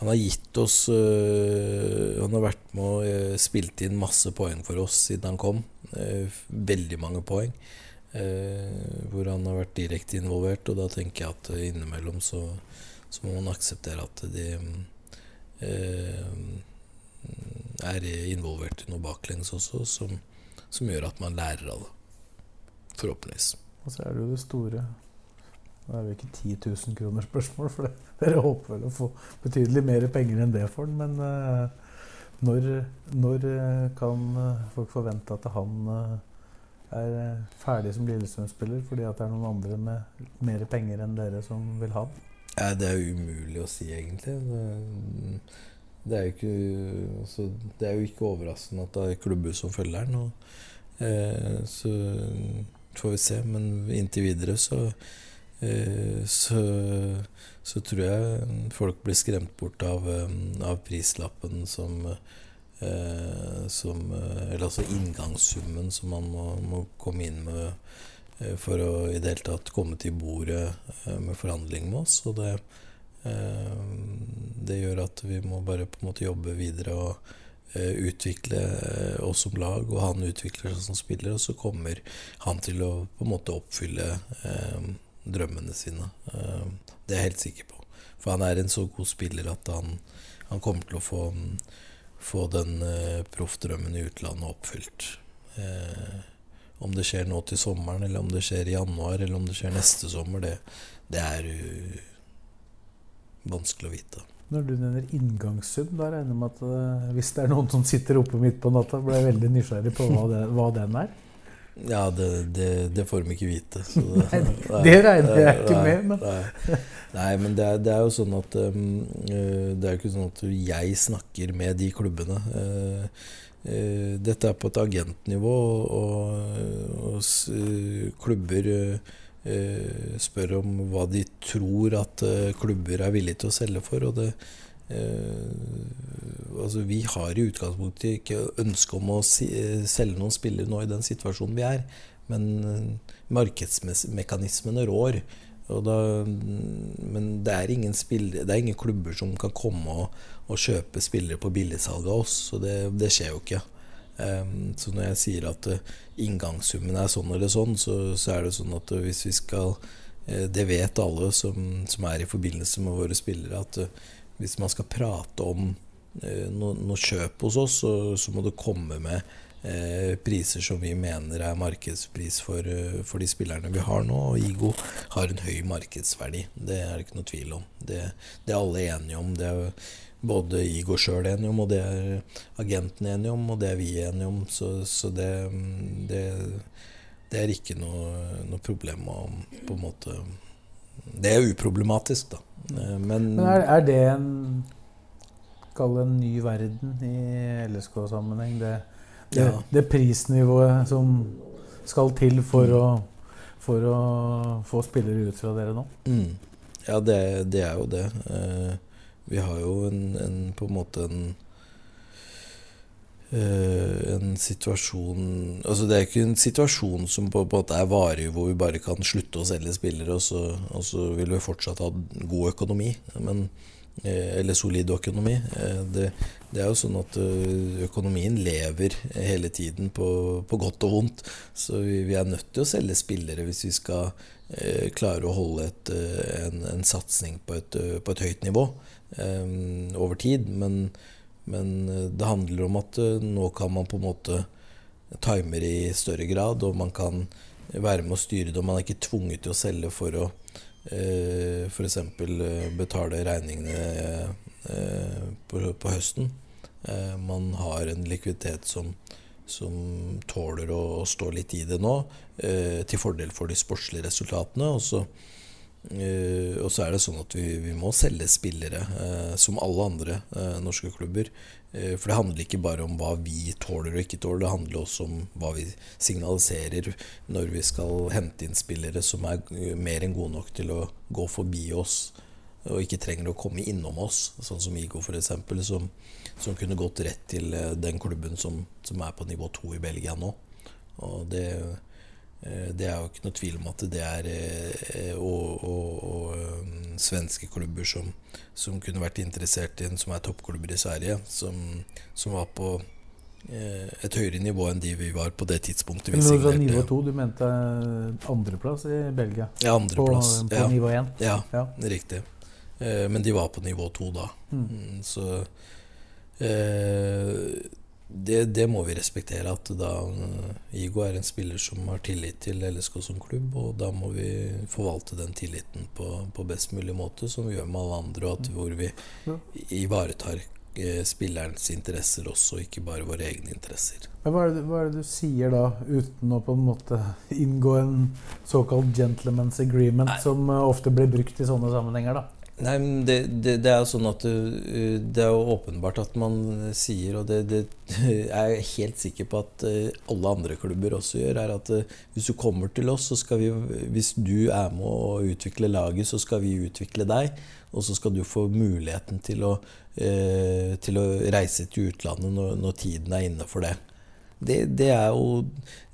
han har gitt oss Han har vært med og spilt inn masse poeng for oss siden han kom. Veldig mange poeng. Hvor han har vært direkte involvert. Og da tenker jeg at innimellom så, så må man akseptere at de er involvert i noe baklengs også, som, som gjør at man lærer av det. Forhåpentligvis. Og så er det jo det store Det er jo ikke 10 000 kroner spørsmål, for dere håper vel å få betydelig mer penger enn det for den. Men uh, når, når uh, kan uh, folk forvente at han er ferdig som Lillestrøm-spiller fordi at det er noen andre med mer penger enn dere som vil ha den? Ja, det er umulig å si, egentlig. Det, det er jo ikke, altså, det er jo ikke overraskende at det er klubber som følger den. Og, eh, så får vi se. Men inntil videre så, eh, så, så tror jeg folk blir skremt bort av, eh, av prislappen som, eh, som eh, Eller altså inngangssummen som man må, må komme inn med eh, for å i det hele tatt komme til bordet med forhandling med oss. Og det, Eh, det gjør at vi må bare på en måte jobbe videre og eh, utvikle eh, oss som lag, og han utvikler seg som spiller, og så kommer han til å på en måte oppfylle drømmene sine. det er jeg helt sikker på. For han er en så god spiller at han, han kommer til å få, få den proffdrømmen i utlandet oppfylt. om det skjer nå til sommeren, eller om det skjer i januar, eller om det skjer neste sommer, det, det er vanskelig å vite. Når du nevner inngangssum, da regner jeg med at uh, hvis det er noen som sitter oppe midt på natta, blir jeg veldig nysgjerrig på hva, det, hva den er? Ja, det, det, det, får de ikke vite. Det, nei, det, regner jeg ikke nei, med. Men. Nei, nei men det er, det er, jo sånn at um, Det er jo ikke sånn at jeg snakker med de klubbene. Uh, uh, dette er på et agentnivå, og, og, uh, klubber Eh, spør om hva de tror at eh, klubber er villige til å selge for. Og det, eh, altså vi har i utgangspunktet ikke ønske om å selge noen spillere nå i den situasjonen vi er, men markedsmekanismene rår. Da, men det er, spillere, det er ingen klubber som kan komme og, og kjøpe spillere på billigsalg av oss. Så det, det skjer jo ikke. Um, så når jeg sier at uh, inngangssummen er sånn eller sånn, så, så, er det sånn at hvis vi skal Det vet alle som, som, er i forbindelse med våre spillere, at hvis man skal prate om noe, noe, kjøp hos oss, så, så må det komme med priser som vi mener er markedspris for, for, de spillerne vi har nå. Og Igo har en høy markedsverdi. Det er det ikke noe tvil om. Det, det er alle enige om. Det er både Igo sjøl enige om, og det er agenten enige om, og det er vi enige om. Så, så det, det, det, er ikke noe, noe, problem å på en måte Det er uproblematisk, da. Eh, men, Men er, er, det en Kall det en ny verden i LSK-sammenheng? Det, det, ja. det, prisnivået som skal til for, mm. å, for å få spillere ut fra dere nå? Mm. Ja, det, det, er jo det. Eh, vi har jo en, en, på en måte en uh, en situasjon Altså Det er ikke en situasjon som på, på en måte er varig, hvor vi bare kan slutte å selge spillere, og så, og så vil vi fortsatt ha god økonomi. Men, eller solid økonomi. Uh, det, det, er jo sånn at økonomien lever hele tiden på, på godt og vondt. Så vi, vi, er nødt til å selge spillere hvis vi skal klare å holde et, en, en satsing på et, på et høyt nivå. Eh, over tid. Men, men, eh, det handler om at eh, nå kan man på en måte timer i større grad, og man kan være med å styre det. Og man er ikke tvunget til å selge for å eh, f.eks. betale regningene på, på høsten. man har en likviditet som, som tåler å stå litt i det nå, eh, til fordel for de sportslige resultatene. Og så, eh, er det sånn at vi, vi må selge spillere, eh, som alle andre eh, norske klubber. Eh, for det handler ikke bare om hva vi tåler og ikke tåler, det handler også om hva vi signaliserer når vi skal hente inn spillere som er mer enn gode nok til å gå forbi oss og ikke trenger å komme innom oss, sånn som Igo f.eks., som, som kunne gått rett til eh, den klubben som, som er på nivå to i Belgia nå. Og det, det er jo ikke noe tvil om at det er og, og, og svenske klubber som, som, kunne vært interessert i en som er toppklubber i Sverige, som, som var på et høyere nivå enn de vi var på det tidspunktet vi signerte. Nivå 2, du mente andreplass i Belgia? Ja, andreplass. På, på ja. nivå 1? Ja, Ja. riktig. Eh, men de var på nivå 2 da. Mm, Så eh, det, det må vi respektere. At da eh, Igo er en spiller som har tillit til LSK som klubb, og da må vi forvalte den tilliten på, på best mulig måte, som vi gjør med alle andre, og at hvor vi ivaretar eh, spillerens interesser også, ikke bare våre egne interesser. Men hva er, det, hva er det du sier da, uten å på en måte inngå en såkalt gentleman's agreement, som eh, ofte blir brukt i sånne sammenhenger? da? Nei, men det, det, det er jo sånn at du, Det er jo åpenbart at man sier, og det, det er jeg helt sikker på at uh, alle andre klubber også gjør, er at hvis du kommer til oss, så skal vi Hvis du er med å utvikle laget, så skal vi utvikle deg. Og så skal du få muligheten til å, til å reise til utlandet når, når tiden er inne for det. Det, det, er jo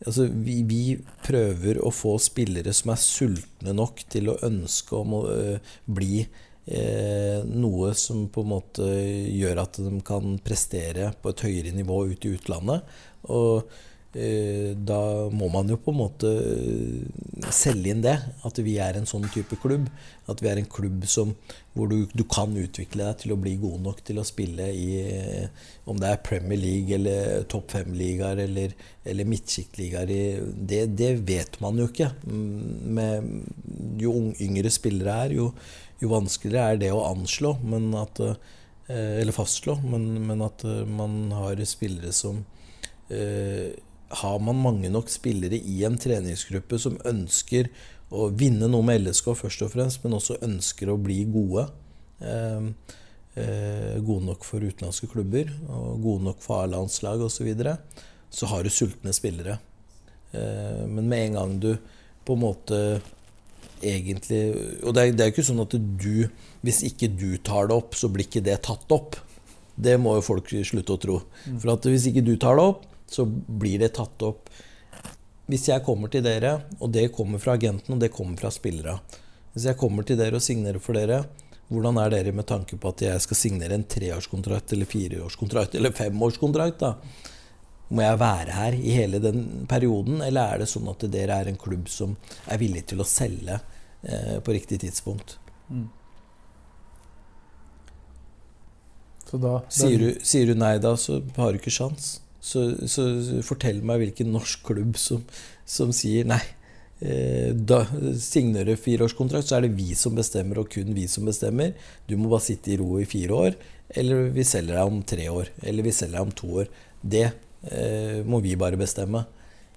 Altså, vi, vi, prøver å få spillere som er sultne nok til å ønske om å øh, bli eh, noe som på en måte gjør at de kan prestere på et høyere nivå ute i utlandet. Og eh, da må man jo på en måte selge inn det. At vi er en sånn type klubb. At vi er en klubb som, hvor du, du kan utvikle deg til å bli god nok til å spille i Om det er Premier League eller topp fem-ligaer eller, eller midtsjiktligaer det, det vet man jo ikke. Med, jo yngre spillere er, jo, jo vanskeligere er det å anslå at, eller fastslå. Men, men at man har spillere som eh, Har man mange nok spillere i en treningsgruppe som ønsker å vinne noe med LSK først og fremst, men også ønsker å bli gode eh, eh, Gode nok for utenlandske klubber og gode nok for A-landslag osv., så, videre, så har du sultne spillere. Eh, men med en gang du på en måte egentlig Og det er, det er ikke sånn at du Hvis ikke du tar det opp, så blir ikke det tatt opp. Det må jo folk slutte å tro. For at hvis ikke du tar det opp, så blir det tatt opp. Hvis jeg kommer til dere, og det kommer fra agenten, og det kommer fra spillere Hvis jeg kommer til dere og signerer for dere, hvordan er dere med tanke på at jeg skal signere en treårskontrakt eller fireårskontrakt eller femårskontrakt? da? Må jeg være her i hele den perioden, eller er det sånn at dere er en klubb som er villig til å selge eh, på riktig tidspunkt? Mm. Så da, Sier du, sier du nei da, så har du ikke sjans. Så, så fortell meg hvilken norsk klubb som, som sier nei. Eh, da signerer du fireårskontrakt, så er det vi som bestemmer, og kun vi som bestemmer. Du må bare sitte i ro i fire år, eller vi selger deg om tre år. Eller vi selger deg om to år. Det eh, må vi bare bestemme.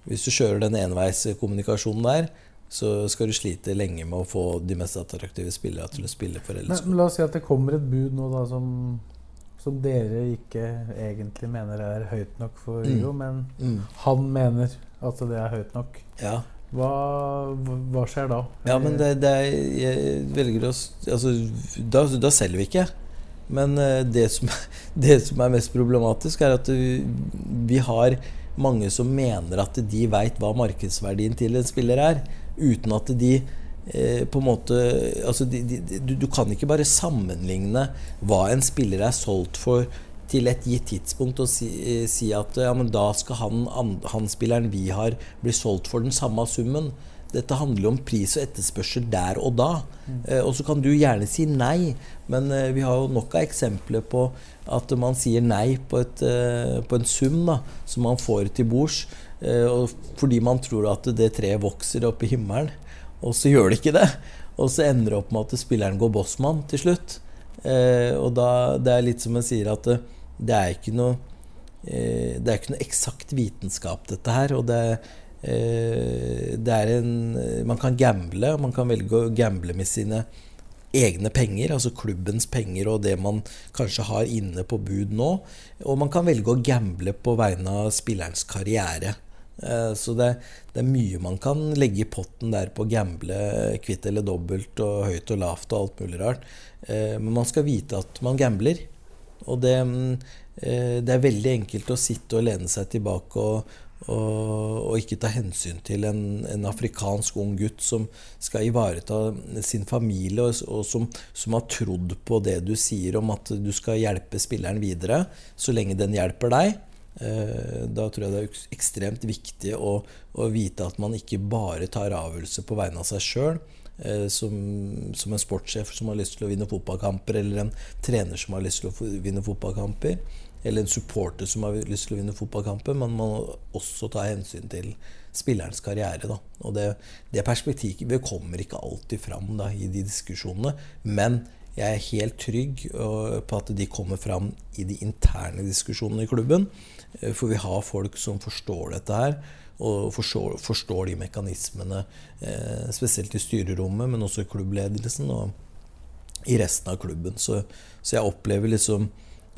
Hvis du kjører den enveiskommunikasjonen der, så skal du slite lenge med å få de mest attraktive spillere til å spille for LSK. men la oss si at det kommer et bud nå da som, som dere ikke egentlig mener er høyt nok for Mm. Men Mm. han mener at det er høyt nok. Ja. Hva, hva skjer da? Ja, men det, det er, jeg velger å Altså, da, da selger vi ikke. Men eh, det som, det som er mest problematisk, er at vi, vi har mange som mener at de veit hva markedsverdien til en spiller er, uten at de eh, på en måte altså de, de, du, du kan ikke bare sammenligne hva en spiller er solgt for til et gitt tidspunkt og si, eh, si at ja, men da skal han, an- han spilleren vi har, bli solgt for den samme summen. Dette handler om pris og etterspørsel der og da. Eh, og så kan du gjerne si nei, men eh, vi har jo nok av eksempler på at man sier nei på, et, eh, på en sum da, som man får til bords, eh, fordi man tror at det treet vokser opp i himmelen, og så gjør det ikke det. Og så ender det opp med at spilleren går bossmann til slutt. Eh, og da, det er litt som jeg sier at det, det er ikke noe eh, Det er ikke noe eksakt vitenskap, dette her. Og det, eh, det er en Man kan gamble, og man kan velge å gamble med sine egne penger, altså klubbens penger og det man kanskje har inne på bud nå. Og man kan velge å gamble på vegne av spillerens karriere. Eh, så det, det, er mye man kan legge i potten der på å gamble kvitt eller dobbelt og høyt og lavt og alt mulig rart. Eh, men man skal vite at man gambler. Og det, eh, det er veldig enkelt å sitte og lene seg tilbake og, og, og ikke ta hensyn til en, en, afrikansk ung gutt som skal ivareta sin familie, og, og som, som, har trodd på det du sier om at du skal hjelpe spilleren videre, så lenge den hjelper deg. Eh, da tror jeg det er ekstremt viktig å, å vite at man ikke bare tar avgjørelser på vegne av seg sjøl. Eh, som, som, en sportssjef som har lyst til å vinne fotballkamper, eller en trener som har lyst til å vinne fotballkamper eller en supporter som har lyst til å vinne fotballkamper, men man må også ta hensyn til spillerens karriere. Da. Og det, det perspektivet kommer ikke alltid fram da, i de diskusjonene. Men jeg er helt trygg på at de kommer fram i de interne diskusjonene i klubben. Eh, for vi har folk som forstår dette her, og forstår, forstår de mekanismene. Eh, spesielt i styrerommet, men også i klubbledelsen og i resten av klubben. Så, så jeg opplever liksom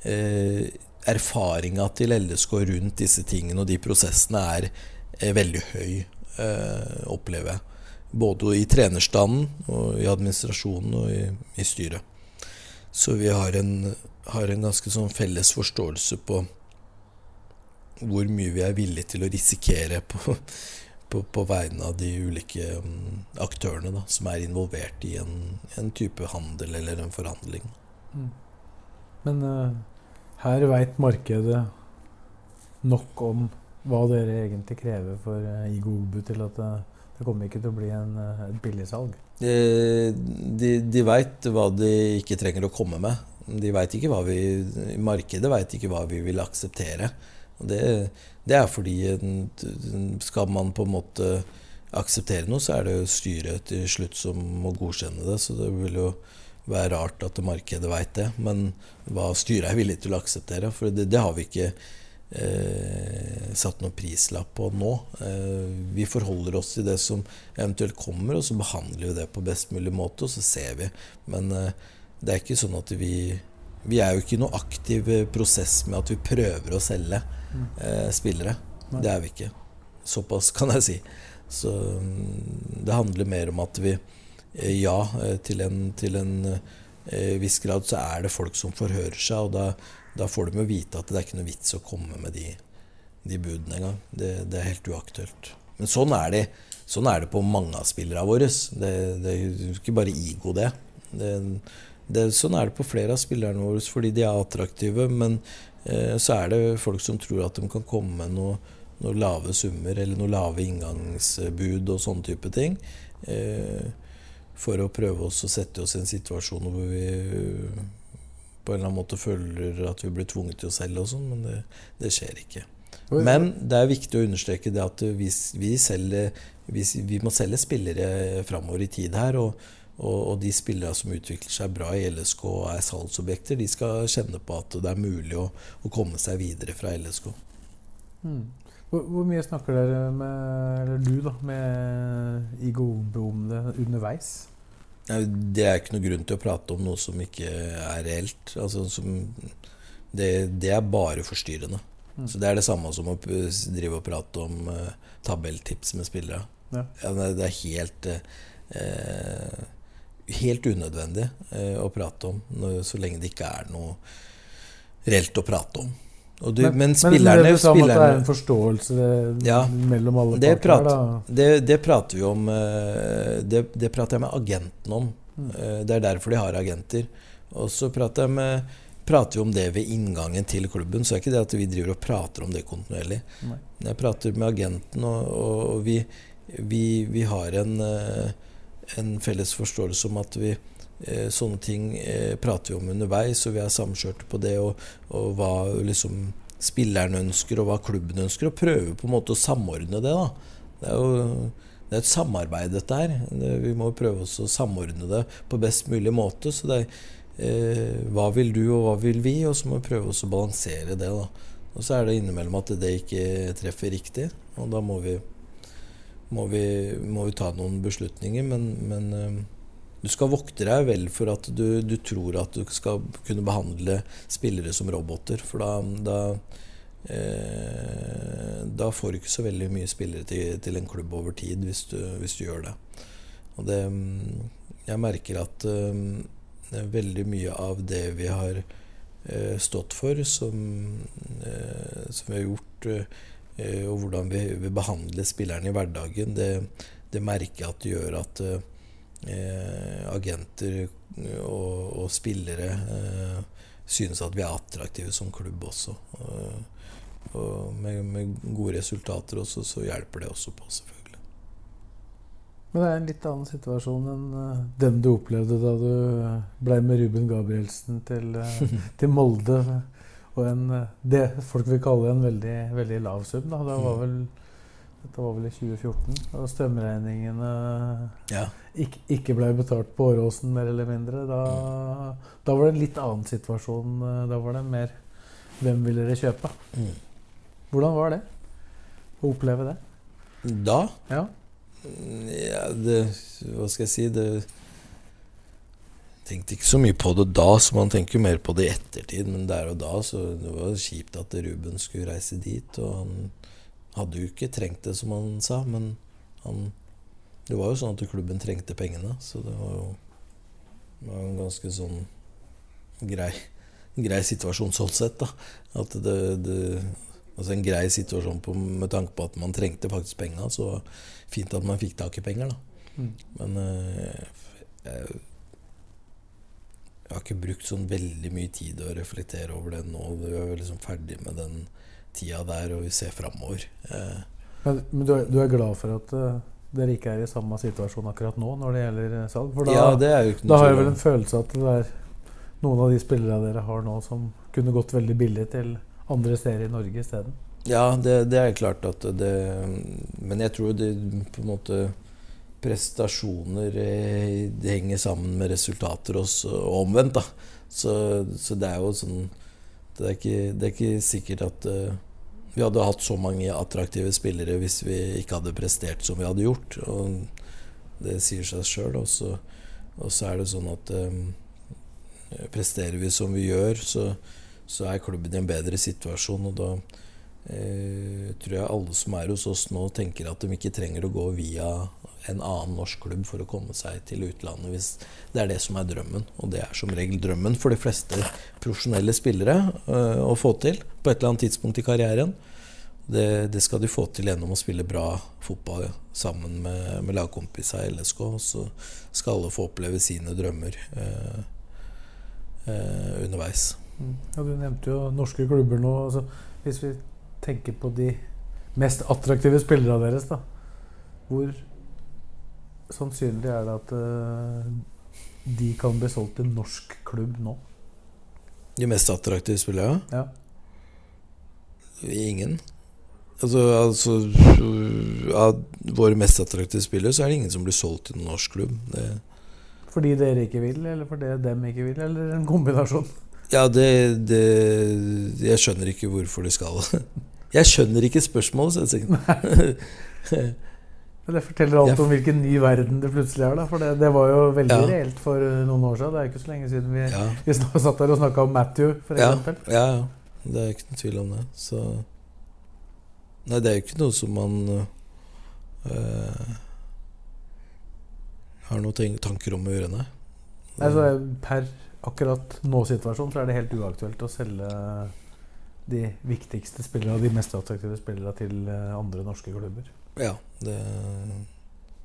eh, erfaringa til LSK rundt disse tingene og de prosessene er, er veldig høy, eh, opplever jeg. Både i trenerstanden, og i administrasjonen og i, i styret. Så vi har en, har en ganske sånn felles forståelse på hvor mye vi er villige til å risikere på, på, på vegne av de ulike um, aktørene da, som er involvert i en, en, type handel eller en forhandling. Mm. Men uh her veit markedet nok om hva dere egentlig krever for uh, Igo Obu til at det, det kommer ikke til å bli en, eh, et billigsalg? De, de, de veit hva de ikke trenger å komme med. De vet ikke hva vi, Markedet veit ikke hva vi vil akseptere. Det, det, er fordi skal man på en måte akseptere noe, så er det jo styret til slutt som må godkjenne det. Så det vil jo være rart at markedet veit det. Men hva styret er villig til å akseptere, for det, det har vi ikke eh, satt noen prislapp på nå. Eh, vi forholder oss til det som eventuelt kommer, og så behandler vi det på best mulig måte, og så ser vi. Men eh, det er ikke sånn at vi Vi er jo ikke i noen aktiv prosess med at vi prøver å selge eh, spillere. Det er vi ikke. Såpass kan jeg si. Så mm, det handler mer om at vi Eh, ja, eh, til en, til en eh, viss grad så er det folk som forhører seg, og da, da får de jo vite at det er ikke noe vits å komme med de, de budene engang. Det, det er helt uaktuelt. Men sånn er det, sånn er det på mange av spillerne våre. Det, det er ikke bare ego, det. det, det sånn er det på flere av spillerne våre fordi de er attraktive. Men eh, så er det folk som tror at de kan komme med noe, noe lave summer eller noe lave inngangsbud og sånne type ting. Eh, for å prøve oss å sette oss i en situasjon hvor vi på en eller annen måte føler at vi blir tvunget til å selge og sånn, men det, det, skjer ikke. Men det er viktig å understreke det at vi, vi, selger, vi, vi må selge spillere framover i tid her. Og, og, de spillere som utvikler seg bra i LSK og er salgsobjekter, de skal kjenne på at det er mulig å, å komme seg videre fra LSK. Mm. Hvor, hvor, mye snakker dere med, eller du da, med Igo om det underveis? Det er ikke noe grunn til å prate om noe som ikke er reelt. Altså, som, det, det, er bare forstyrrende. Mm. Så Det er det samme som å drive og prate om uh, tabelltips med spillere. Ja. Ja, det er helt uh, Helt unødvendig uh, å prate om når, så lenge det ikke er noe reelt å prate om. Du, men, men, spillerne Men det du at det er en forståelse ja, mellom alle det parter? Prat, det, det, prater vi om eh, det, det, prater jeg med agenten om. Eh, det er derfor de har agenter. Og så prater, med, prater, vi om det ved inngangen til klubben. Så er ikke det at vi driver og prater om det kontinuerlig. Nei. Jeg prater med agenten, og, og vi, vi, vi, har en, eh, en felles forståelse om at vi Eh, sånne ting eh, prater vi om underveis, og vi er samkjørte på det. Og, og hva liksom spilleren ønsker, og hva klubben ønsker. Og prøve på en måte å samordne det. da. Det er jo det er et samarbeid, dette her. Vi må prøve å samordne det på best mulig måte. Så det er eh, hva vil du, og hva vil vi? Og så må vi prøve å balansere det. da. Og så er det innimellom at det ikke treffer riktig, og da må vi, må vi, må vi ta noen beslutninger. Men, men eh, du skal vokte deg vel for at du, du, tror at du skal kunne behandle spillere som roboter. For da, da, eh, da får du ikke så veldig mye spillere til, til en klubb over tid hvis du, hvis du, gjør det. Og det Jeg merker at eh, veldig mye av det vi har eh, stått for, som, eh, som, vi har gjort, og hvordan vi, vi behandler spillerne i hverdagen, det, det merker jeg at det gjør at eh, agenter og, og spillere eh, synes at vi er attraktive som klubb også. Og, og med, med, gode resultater også, så hjelper det også på, selvfølgelig. Men det er en litt annen situasjon enn den du opplevde da du ble med Ruben Gabrielsen til, til Molde. Og en, uh, det folk vil kalle en veldig, veldig lav sum. Da. Det var vel dette var vel i 2014. Da strømregningene ja. ikke, ikke ble betalt på Åråsen, mer eller mindre. Da, mm. da, var det en litt annen situasjon. Da var det mer Hvem vil dere kjøpe? Mm. Hvordan var det å oppleve det? Da? Ja. ja det, hva skal jeg si det tenkte ikke så mye på det da, så man tenker mer på det i ettertid. Men der og da så det var kjipt at Ruben skulle reise dit. Og han hadde jo ikke trengt det, som han sa, men han, det var jo sånn at klubben trengte pengene. Så det var jo det var en ganske sånn grei, grei situasjon sånn sett. da. At det, det Altså en grei situasjon på, med tanke på at man trengte faktisk penga. Så fint at man fikk tak i penger, da. Mm. Men øh, jeg, jeg, har ikke brukt sånn veldig mye tid å reflektere over det nå. Vi er liksom ferdig med den tida der, og vi ser framover. Eh. Men, men du, er, du, er, glad for at uh, dere ikke er i samme situasjon akkurat nå når det gjelder eh, salg? For da, ja, da har jeg vel en følelse at det er noen av de spillerne dere har nå, som kunne gått veldig billig til andre steder i Norge isteden? Ja, det, det, er klart at det Men jeg tror det på en måte Prestasjoner det henger sammen med resultater også, og omvendt. da så, så det er jo sånn det er ikke, det er ikke sikkert at uh, vi hadde hatt så mange attraktive spillere hvis vi ikke hadde prestert som vi hadde gjort. Og det sier seg sjøl. Og, og, så er det sånn at um, presterer vi som vi gjør, så, så, er klubben i en bedre situasjon. Og da uh, tror jeg alle som er hos oss nå, tenker at de ikke trenger å gå via en annen norsk klubb for å komme seg til utlandet hvis det er det som er drømmen. Og det er som regel drømmen for de fleste profesjonelle spillere øh, å få til på et eller annet tidspunkt i karrieren. Det, det, skal de få til gjennom å spille bra fotball sammen med, med lagkompiser i LSK. Så skal alle få oppleve sine drømmer øh, øh, underveis. Mm. Ja, du nevnte jo norske klubber nå. Altså, hvis vi tenker på de mest attraktive spillerne deres, da. Hvor sannsynlig er det at uh, de kan bli solgt til norsk klubb nå? De mest attraktive spillerne? Ja. Ingen. Altså, altså, Av våre mest attraktive spillere så er det ingen som blir solgt til en norsk klubb. Det fordi dere ikke vil, eller fordi dem ikke vil, eller en kombinasjon? Ja, det, det Jeg skjønner ikke hvorfor de skal. Jeg skjønner ikke spørsmålet, sier Det forteller alt om hvilken ny verden det plutselig er. da, For det, det var jo veldig ja. reelt for eh, noen år siden. Det er ikke så lenge siden vi, ja. vi satt der og snakka om Matthew, f.eks. Ja, ja, ja. Det er ikke noen tvil om det. Så Nei, det er jo ikke noe som man øh, har noen tanker om å gjøre, nei. Altså, per akkurat nå-situasjonen så er det helt uaktuelt å selge de viktigste spillerne, de mest attraktive spillerne til eh, andre norske klubber. Ja, det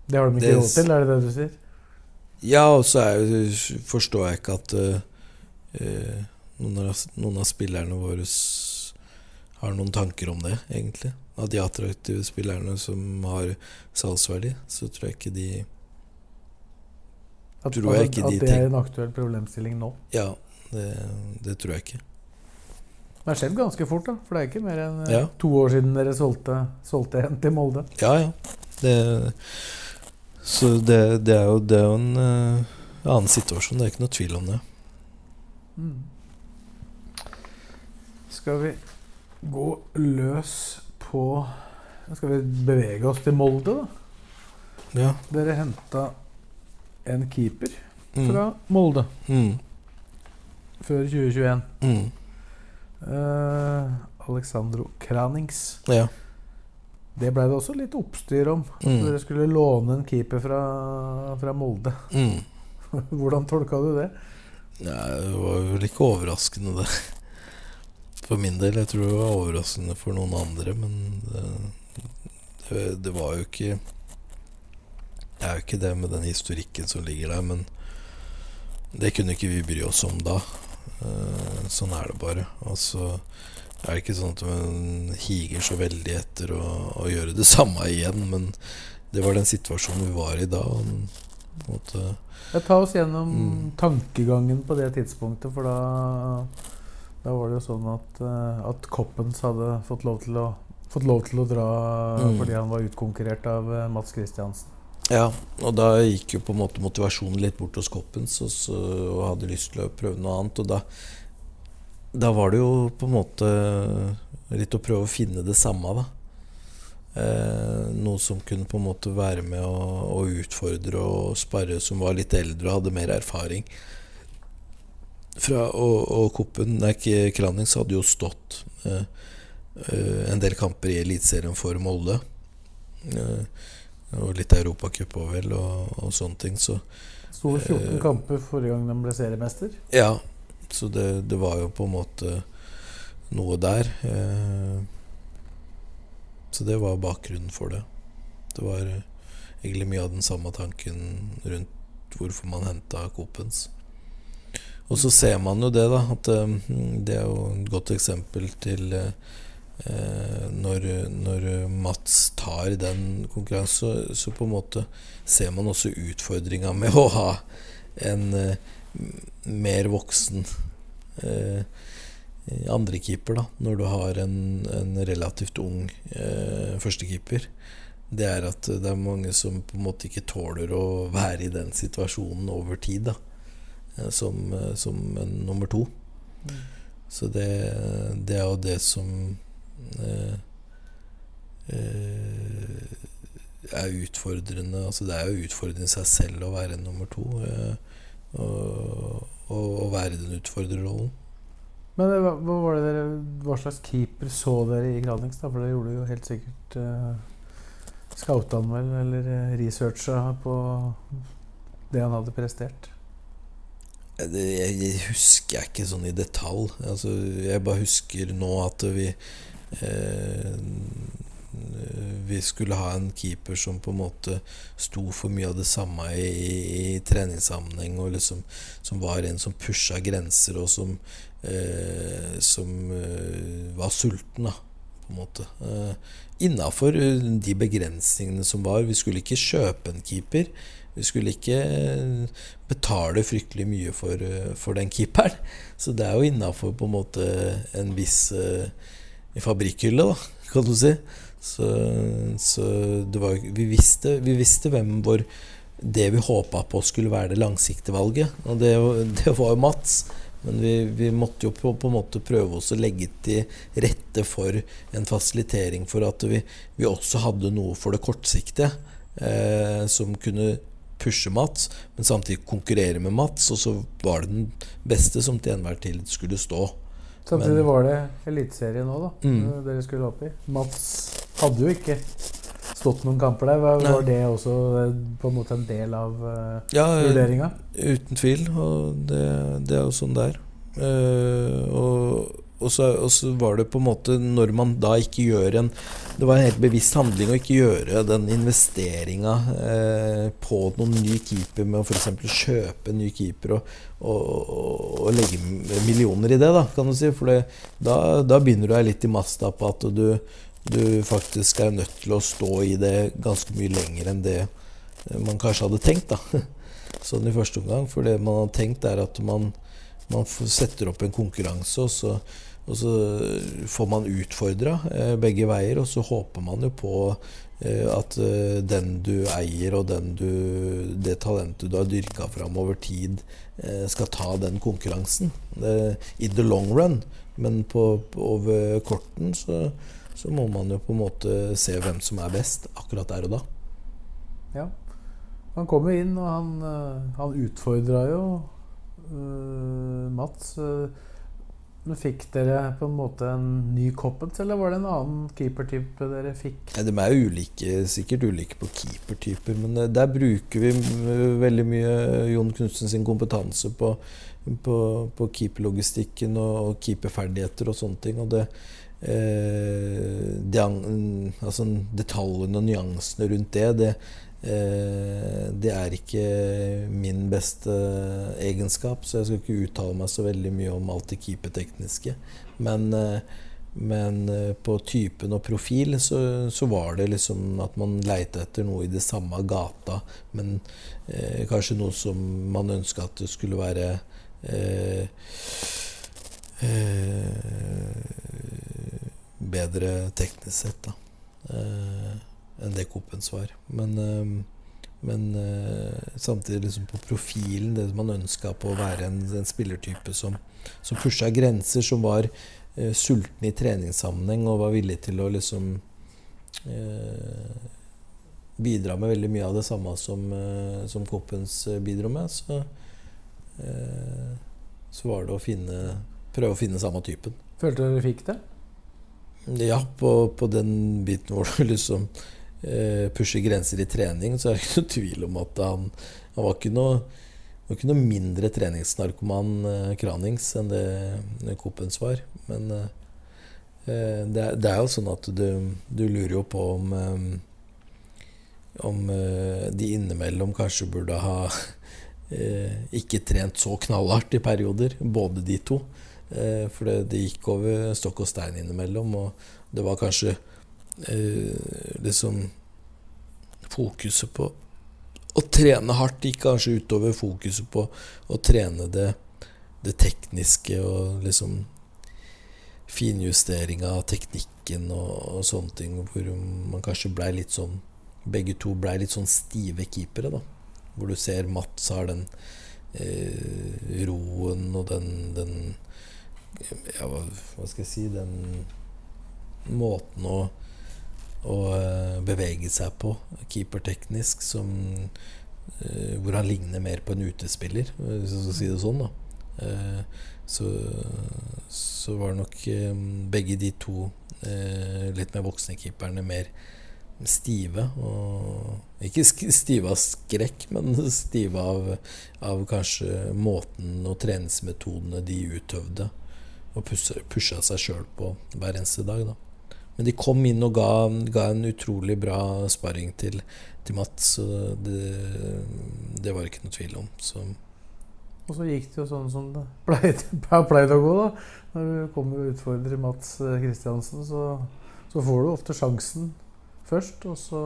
Det har de ikke råd til, er det det du sier? Ja, og så forstår jeg ikke at uh, noen, av, noen, av, spillerne våre har noen tanker om det, egentlig. Av de attraktive spillerne som har salgsverdi, så tror jeg ikke de At, tror jeg ikke at de det er en aktuell problemstilling nå? Ja, det, det tror jeg ikke. Det har skjedd ganske fort, da. For det er ikke mer enn eh, ja. to år siden dere solgte, solgte en til Molde. Ja, ja. Det, så det, det, er jo, det er jo en uh, annen situasjon. Det er ikke noe tvil om det. Mm. Skal vi gå løs på Skal vi bevege oss til Molde, da? Ja. Dere henta en keeper Mm. fra Molde Mm. før 2021. Mm. Eh, Alexandro Kranings. Ja. Det blei det også litt oppstyr om. Mm. Dere skulle låne en keeper fra, fra Molde. Mm. Hvordan tolka du det? Ja, det var vel ikke overraskende, det. For min del. Jeg tror det var overraskende for noen andre, men det, det, det var jo ikke Det er jo ikke det med den historikken som ligger der, men det kunne ikke vi bry oss om da. Eh, Sånn er det bare. Og så er det ikke sånn at man higer så veldig etter å, å gjøre det samme igjen, men det var den situasjonen vi var i da. Måte, Jeg tar oss gjennom Mm. tankegangen på det tidspunktet, for da, da var det jo sånn at, eh, at Koppens hadde fått lov til å, fått lov til å dra Mm. fordi han var utkonkurrert av eh, Mats Christiansen. Ja, og da gikk jo på en måte motivasjonen litt bort hos Koppens og, og hadde lyst til å prøve noe annet. Og da, da var det jo på en måte litt å prøve å finne det samme, da. Eh, noe som kunne på en måte være med å, å utfordre og sparre, som var litt eldre og hadde mer erfaring. Fra, og, og Koppen, nei, Kranings, hadde jo stått eh, eh, en del kamper i Eliteserien for Molde. Eh, og litt Europacup òg, vel, og, og sånne ting. Så Sto det 14 Eh. kamper forrige gang de ble seriemester. ja. Så det, det var jo på en måte noe der. Eh, så det var bakgrunnen for det. Det var eh, egentlig mye av den samme tanken rundt hvorfor man henta Coopens. Og så ser man jo det, da. At eh, det er jo et godt eksempel til eh, når, når Mats tar den konkurransen, så, så på en måte ser man også utfordringa med å ha en eh, mer voksen eh, andrekeeper, da, når du har en, en relativt ung eh, førstekeeper. Det er at det er mange som på en måte ikke tåler å være i den situasjonen over tid, da. eh, Som, eh, som en nummer to. Så det, det er jo det som eh, eh, er utfordrende. Altså det er jo utfordrende i seg selv å være nummer to. Eh, og, og være den utfordrerrollen. Men hva, hva, var det dere, hva slags keeper så dere i Granings? da? For dere gjorde jo helt sikkert uh, han vel, eller researcha på det han hadde prestert? Eh, Det, jeg, jeg husker jeg ikke sånn i detalj. Altså, jeg bare husker nå at vi eh, Vi skulle ha en keeper som på en måte sto for mye av det samme i, i, i treningssammenheng, og liksom som var en som pusha grenser, og som eh, Som eh, var sulten, da, på en måte. Eh, Innafor de begrensningene som var. Vi skulle ikke kjøpe en keeper. Vi skulle ikke eh, betale fryktelig mye for, eh, for den keeperen. Så det er jo innafor en en viss eh, fabrikkhylle, da, kan du si. Så, så var, vi, visste, vi visste hvem vår Det vi håpa på skulle være det langsiktige valget. Og det, det var jo Mats. Men vi, vi måtte jo på, på en måte prøve oss å legge til rette for en fasilitering for at vi, vi også hadde noe for det kortsiktige. Eh, som kunne pushe Mats, men samtidig konkurrere med Mats. Og så var det den beste som til enhver tid skulle stå. Samtidig var det eliteserie nå, da. Mm. eh, Dere skulle opp i. Mats hadde jo ikke stått noen kamper der. Var, var det også eh, på en måte en del av uh, Ja, vurderinga? Uten tvil, og det, det er jo sånn det er. Uh, og, og, så, og så var det på en måte Når man da ikke gjør en Det var en helt bevisst handling å ikke gjøre den investeringa eh, på noen ny keeper med å f.eks. kjøpe en ny keeper og, og, og, legge millioner i det, da, kan du si. For da, da begynner du deg litt i masta på at du, du faktisk er nødt til å stå i det ganske mye lenger enn det man kanskje hadde tenkt. da Sånn i første omgang. For det man har tenkt, er at man, man setter opp en konkurranse, og så, og så får man utfordra eh, begge veier, og så håper man jo på eh, at eh, den du eier, og du, det talentet du har dyrka fram over tid, skal ta den konkurransen. I the long run. Men på, over korten så, så må man jo på en måte se hvem som er best akkurat der og da. Ja. Han kommer inn, og han, han utfordra jo uh, Mats. Uh, men Fikk dere på en måte en ny Coppens, eller var det en annen keepertype dere fikk? Ja, de er ulike, sikkert ulike på keepertyper, men eh, der bruker vi veldig mye Jon Knutsen sin kompetanse på, på, på keeperlogistikken og, keeperferdigheter og sånne ting. Og det, eh, de, altså detaljene og nyansene rundt det, det Eh, det er ikke min beste egenskap, så jeg skal ikke uttale meg så veldig mye om alt det keepertekniske. Men, eh, men eh, på typen og profil så, så, var det liksom at man leita etter noe i det samme gata, men eh, kanskje noe som man ønska at det skulle være eh, eh, bedre teknisk sett, da. Enn det Coppens var. Men, eh, men eh, samtidig liksom på profilen, det man ønska på å være en, en spillertype som, som pusha grenser, som var uh, sulten i treningssammenheng og var villig til å liksom uh, bidra med veldig mye av det samme som, uh, som Coppens bidro med, så, så var det å finne, prøve å finne samme typen. Følte dere fikk det? Ja, på, på den biten hvor du liksom pushe grenser i trening, så er det ikke noe tvil om at han, han var ikke noe var ikke noe mindre treningsnarkoman eh, Kranings enn det Coppens var. Men eh, eh, det, er, det, er, jo sånn at du, du lurer jo på om eh, om eh, de innimellom kanskje burde ha ikke trent så knallhardt i perioder, både de to. for det, gikk over stokk og stein innimellom, og det var kanskje eh, liksom Fokuset på å trene hardt gikk kanskje utover fokuset på å trene det, det tekniske og liksom finjustering av teknikken og, og, sånne ting, hvor man kanskje blei litt sånn Begge to blei litt sånn stive keepere, da. Hvor du ser Mats har den eh, roen og den, den Ja, hva, skal jeg si Den måten å å eh, bevege seg på, keeperteknisk, som eh, hvor han ligner mer på en utespiller, hvis jeg skal si det sånn. da eh, så, så var nok begge de to litt mer voksne keeperne mer stive. Og ikke stive av skrekk, men stive av, av kanskje måten og treningsmetodene de utøvde. Og pusha seg sjøl på hver eneste dag. da men de kom inn og ga, ga en utrolig bra sparring til, til Mats. Så det, det var ikke noe tvil om. Så. Og så gikk det jo sånn som det pleide, pleide å gå. da. Når du kommer og utfordrer Mats Kristiansen, så, så, får du ofte sjansen først. Og så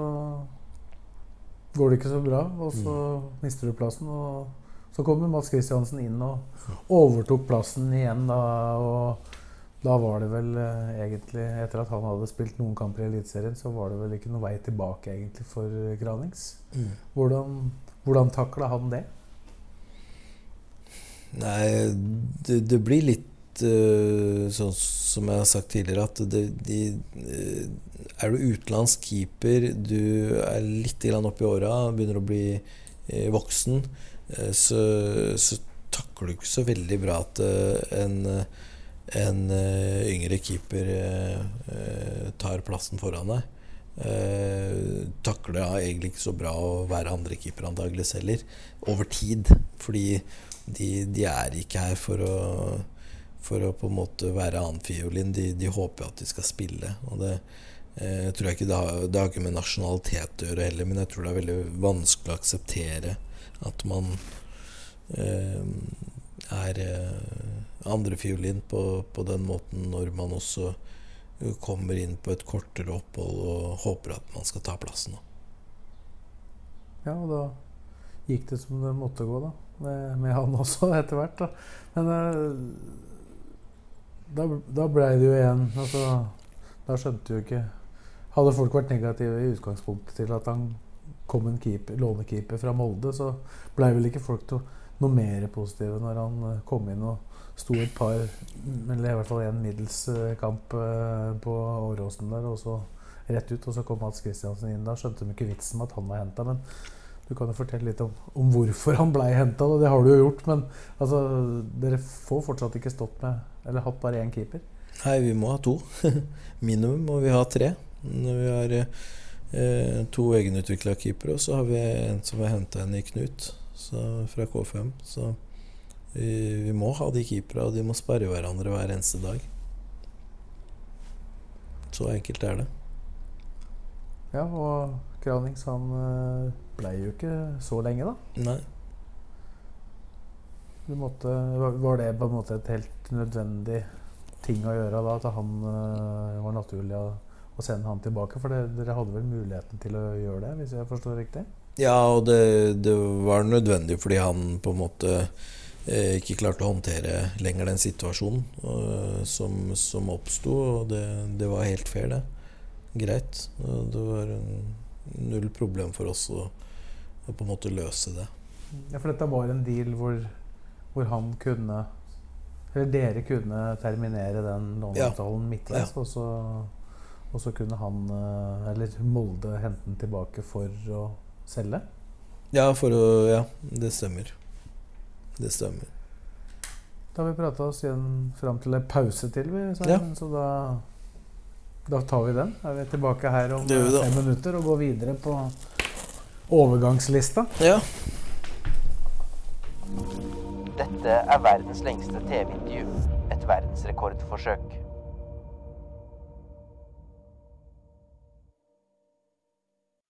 går det ikke så bra, og så mm. mister du plassen. Og så kommer Mats Kristiansen inn og overtok plassen igjen da. og da var det vel eh, egentlig, etter at han hadde spilt noen kamper i Eliteserien, så var det vel ikke noe vei tilbake egentlig for Granings. Mm. Hvordan, hvordan takla han det? Nei, det, det blir litt uh, sånn som jeg har sagt tidligere, at det, de, uh, Er du utenlandsk keeper, du er litt oppi åra, begynner å bli uh, voksen, så, så takler du ikke så veldig bra at en en uh, yngre keeper uh, tar plassen foran deg. Uh, takler ja, egentlig ikke så bra å være andrekeeper antakeligvis heller, over tid. Fordi de, de, er ikke her for å, for å på en måte være annenfiolin. De, de håper at de skal spille. Og det, uh, tror jeg ikke det har, det har ikke med nasjonalitet å gjøre heller, men jeg tror det er veldig vanskelig å akseptere at man er andrefiolin på, på den måten når man også uh, kommer inn på et kortere opphold og håper at man skal ta plassen. Ja, og da gikk det som det måtte gå, da. Med, med han også, etter hvert. da. Men uh, da, da blei det jo igjen altså, Da skjønte jo ikke Hadde folk vært negative i utgangspunktet til at han kom en keeper, lånekeeper fra Molde, så blei vel ikke folk to, noe mer positive når han eh, kom inn og sto et par, eller i hvert fall en middels eh, kamp eh, på Åråsen der, og så rett ut. Og så kom Mats Kristiansen inn. Da skjønte de ikke vitsen med at han var henta. Men du kan jo fortelle litt om, om hvorfor han blei henta, det har du jo gjort. Men altså, dere får fortsatt ikke stått med, eller hatt bare én keeper. Nei, vi må ha to. Minimum må vi ha tre. Når vi har eh, to egenutvikla keepere, og så har vi en som har henta en i Knut så, fra K5. Så vi, vi må ha de keepera, og de må sperre hverandre hver eneste dag. Så enkelt er det. Ja, og Kranings han blei ble jo ikke så lenge, da. Nei. Du måtte, var det på en måte et helt nødvendig ting å gjøre da? At han uh, var naturlig å, å, sende han tilbake? For det, dere hadde vel muligheten til å gjøre det, hvis jeg forstår riktig? Ja, og det, det var nødvendig fordi han på en måte eh, ikke klarte å håndtere lenger den situasjonen uh, som, som oppsto. Og det, det var helt fair, det greit. Det var null problem for oss å, å, på en måte løse det. Ja, For dette var en deal hvor, hvor han kunne Eller dere kunne terminere den låneavtalen ja. midtveis, ja. og, så, og så kunne han, eh, eller Molde, hente den tilbake for å selge? Ja, for å Ja, det stemmer. Det stemmer. Da har vi prata oss igjen fram til en pause til, vi, så, ja. så da da tar vi den. Da er vi tilbake her om fem minutter og går videre på overgangslista. Ja. Dette er verdens lengste TV-intervju. Et verdensrekordforsøk.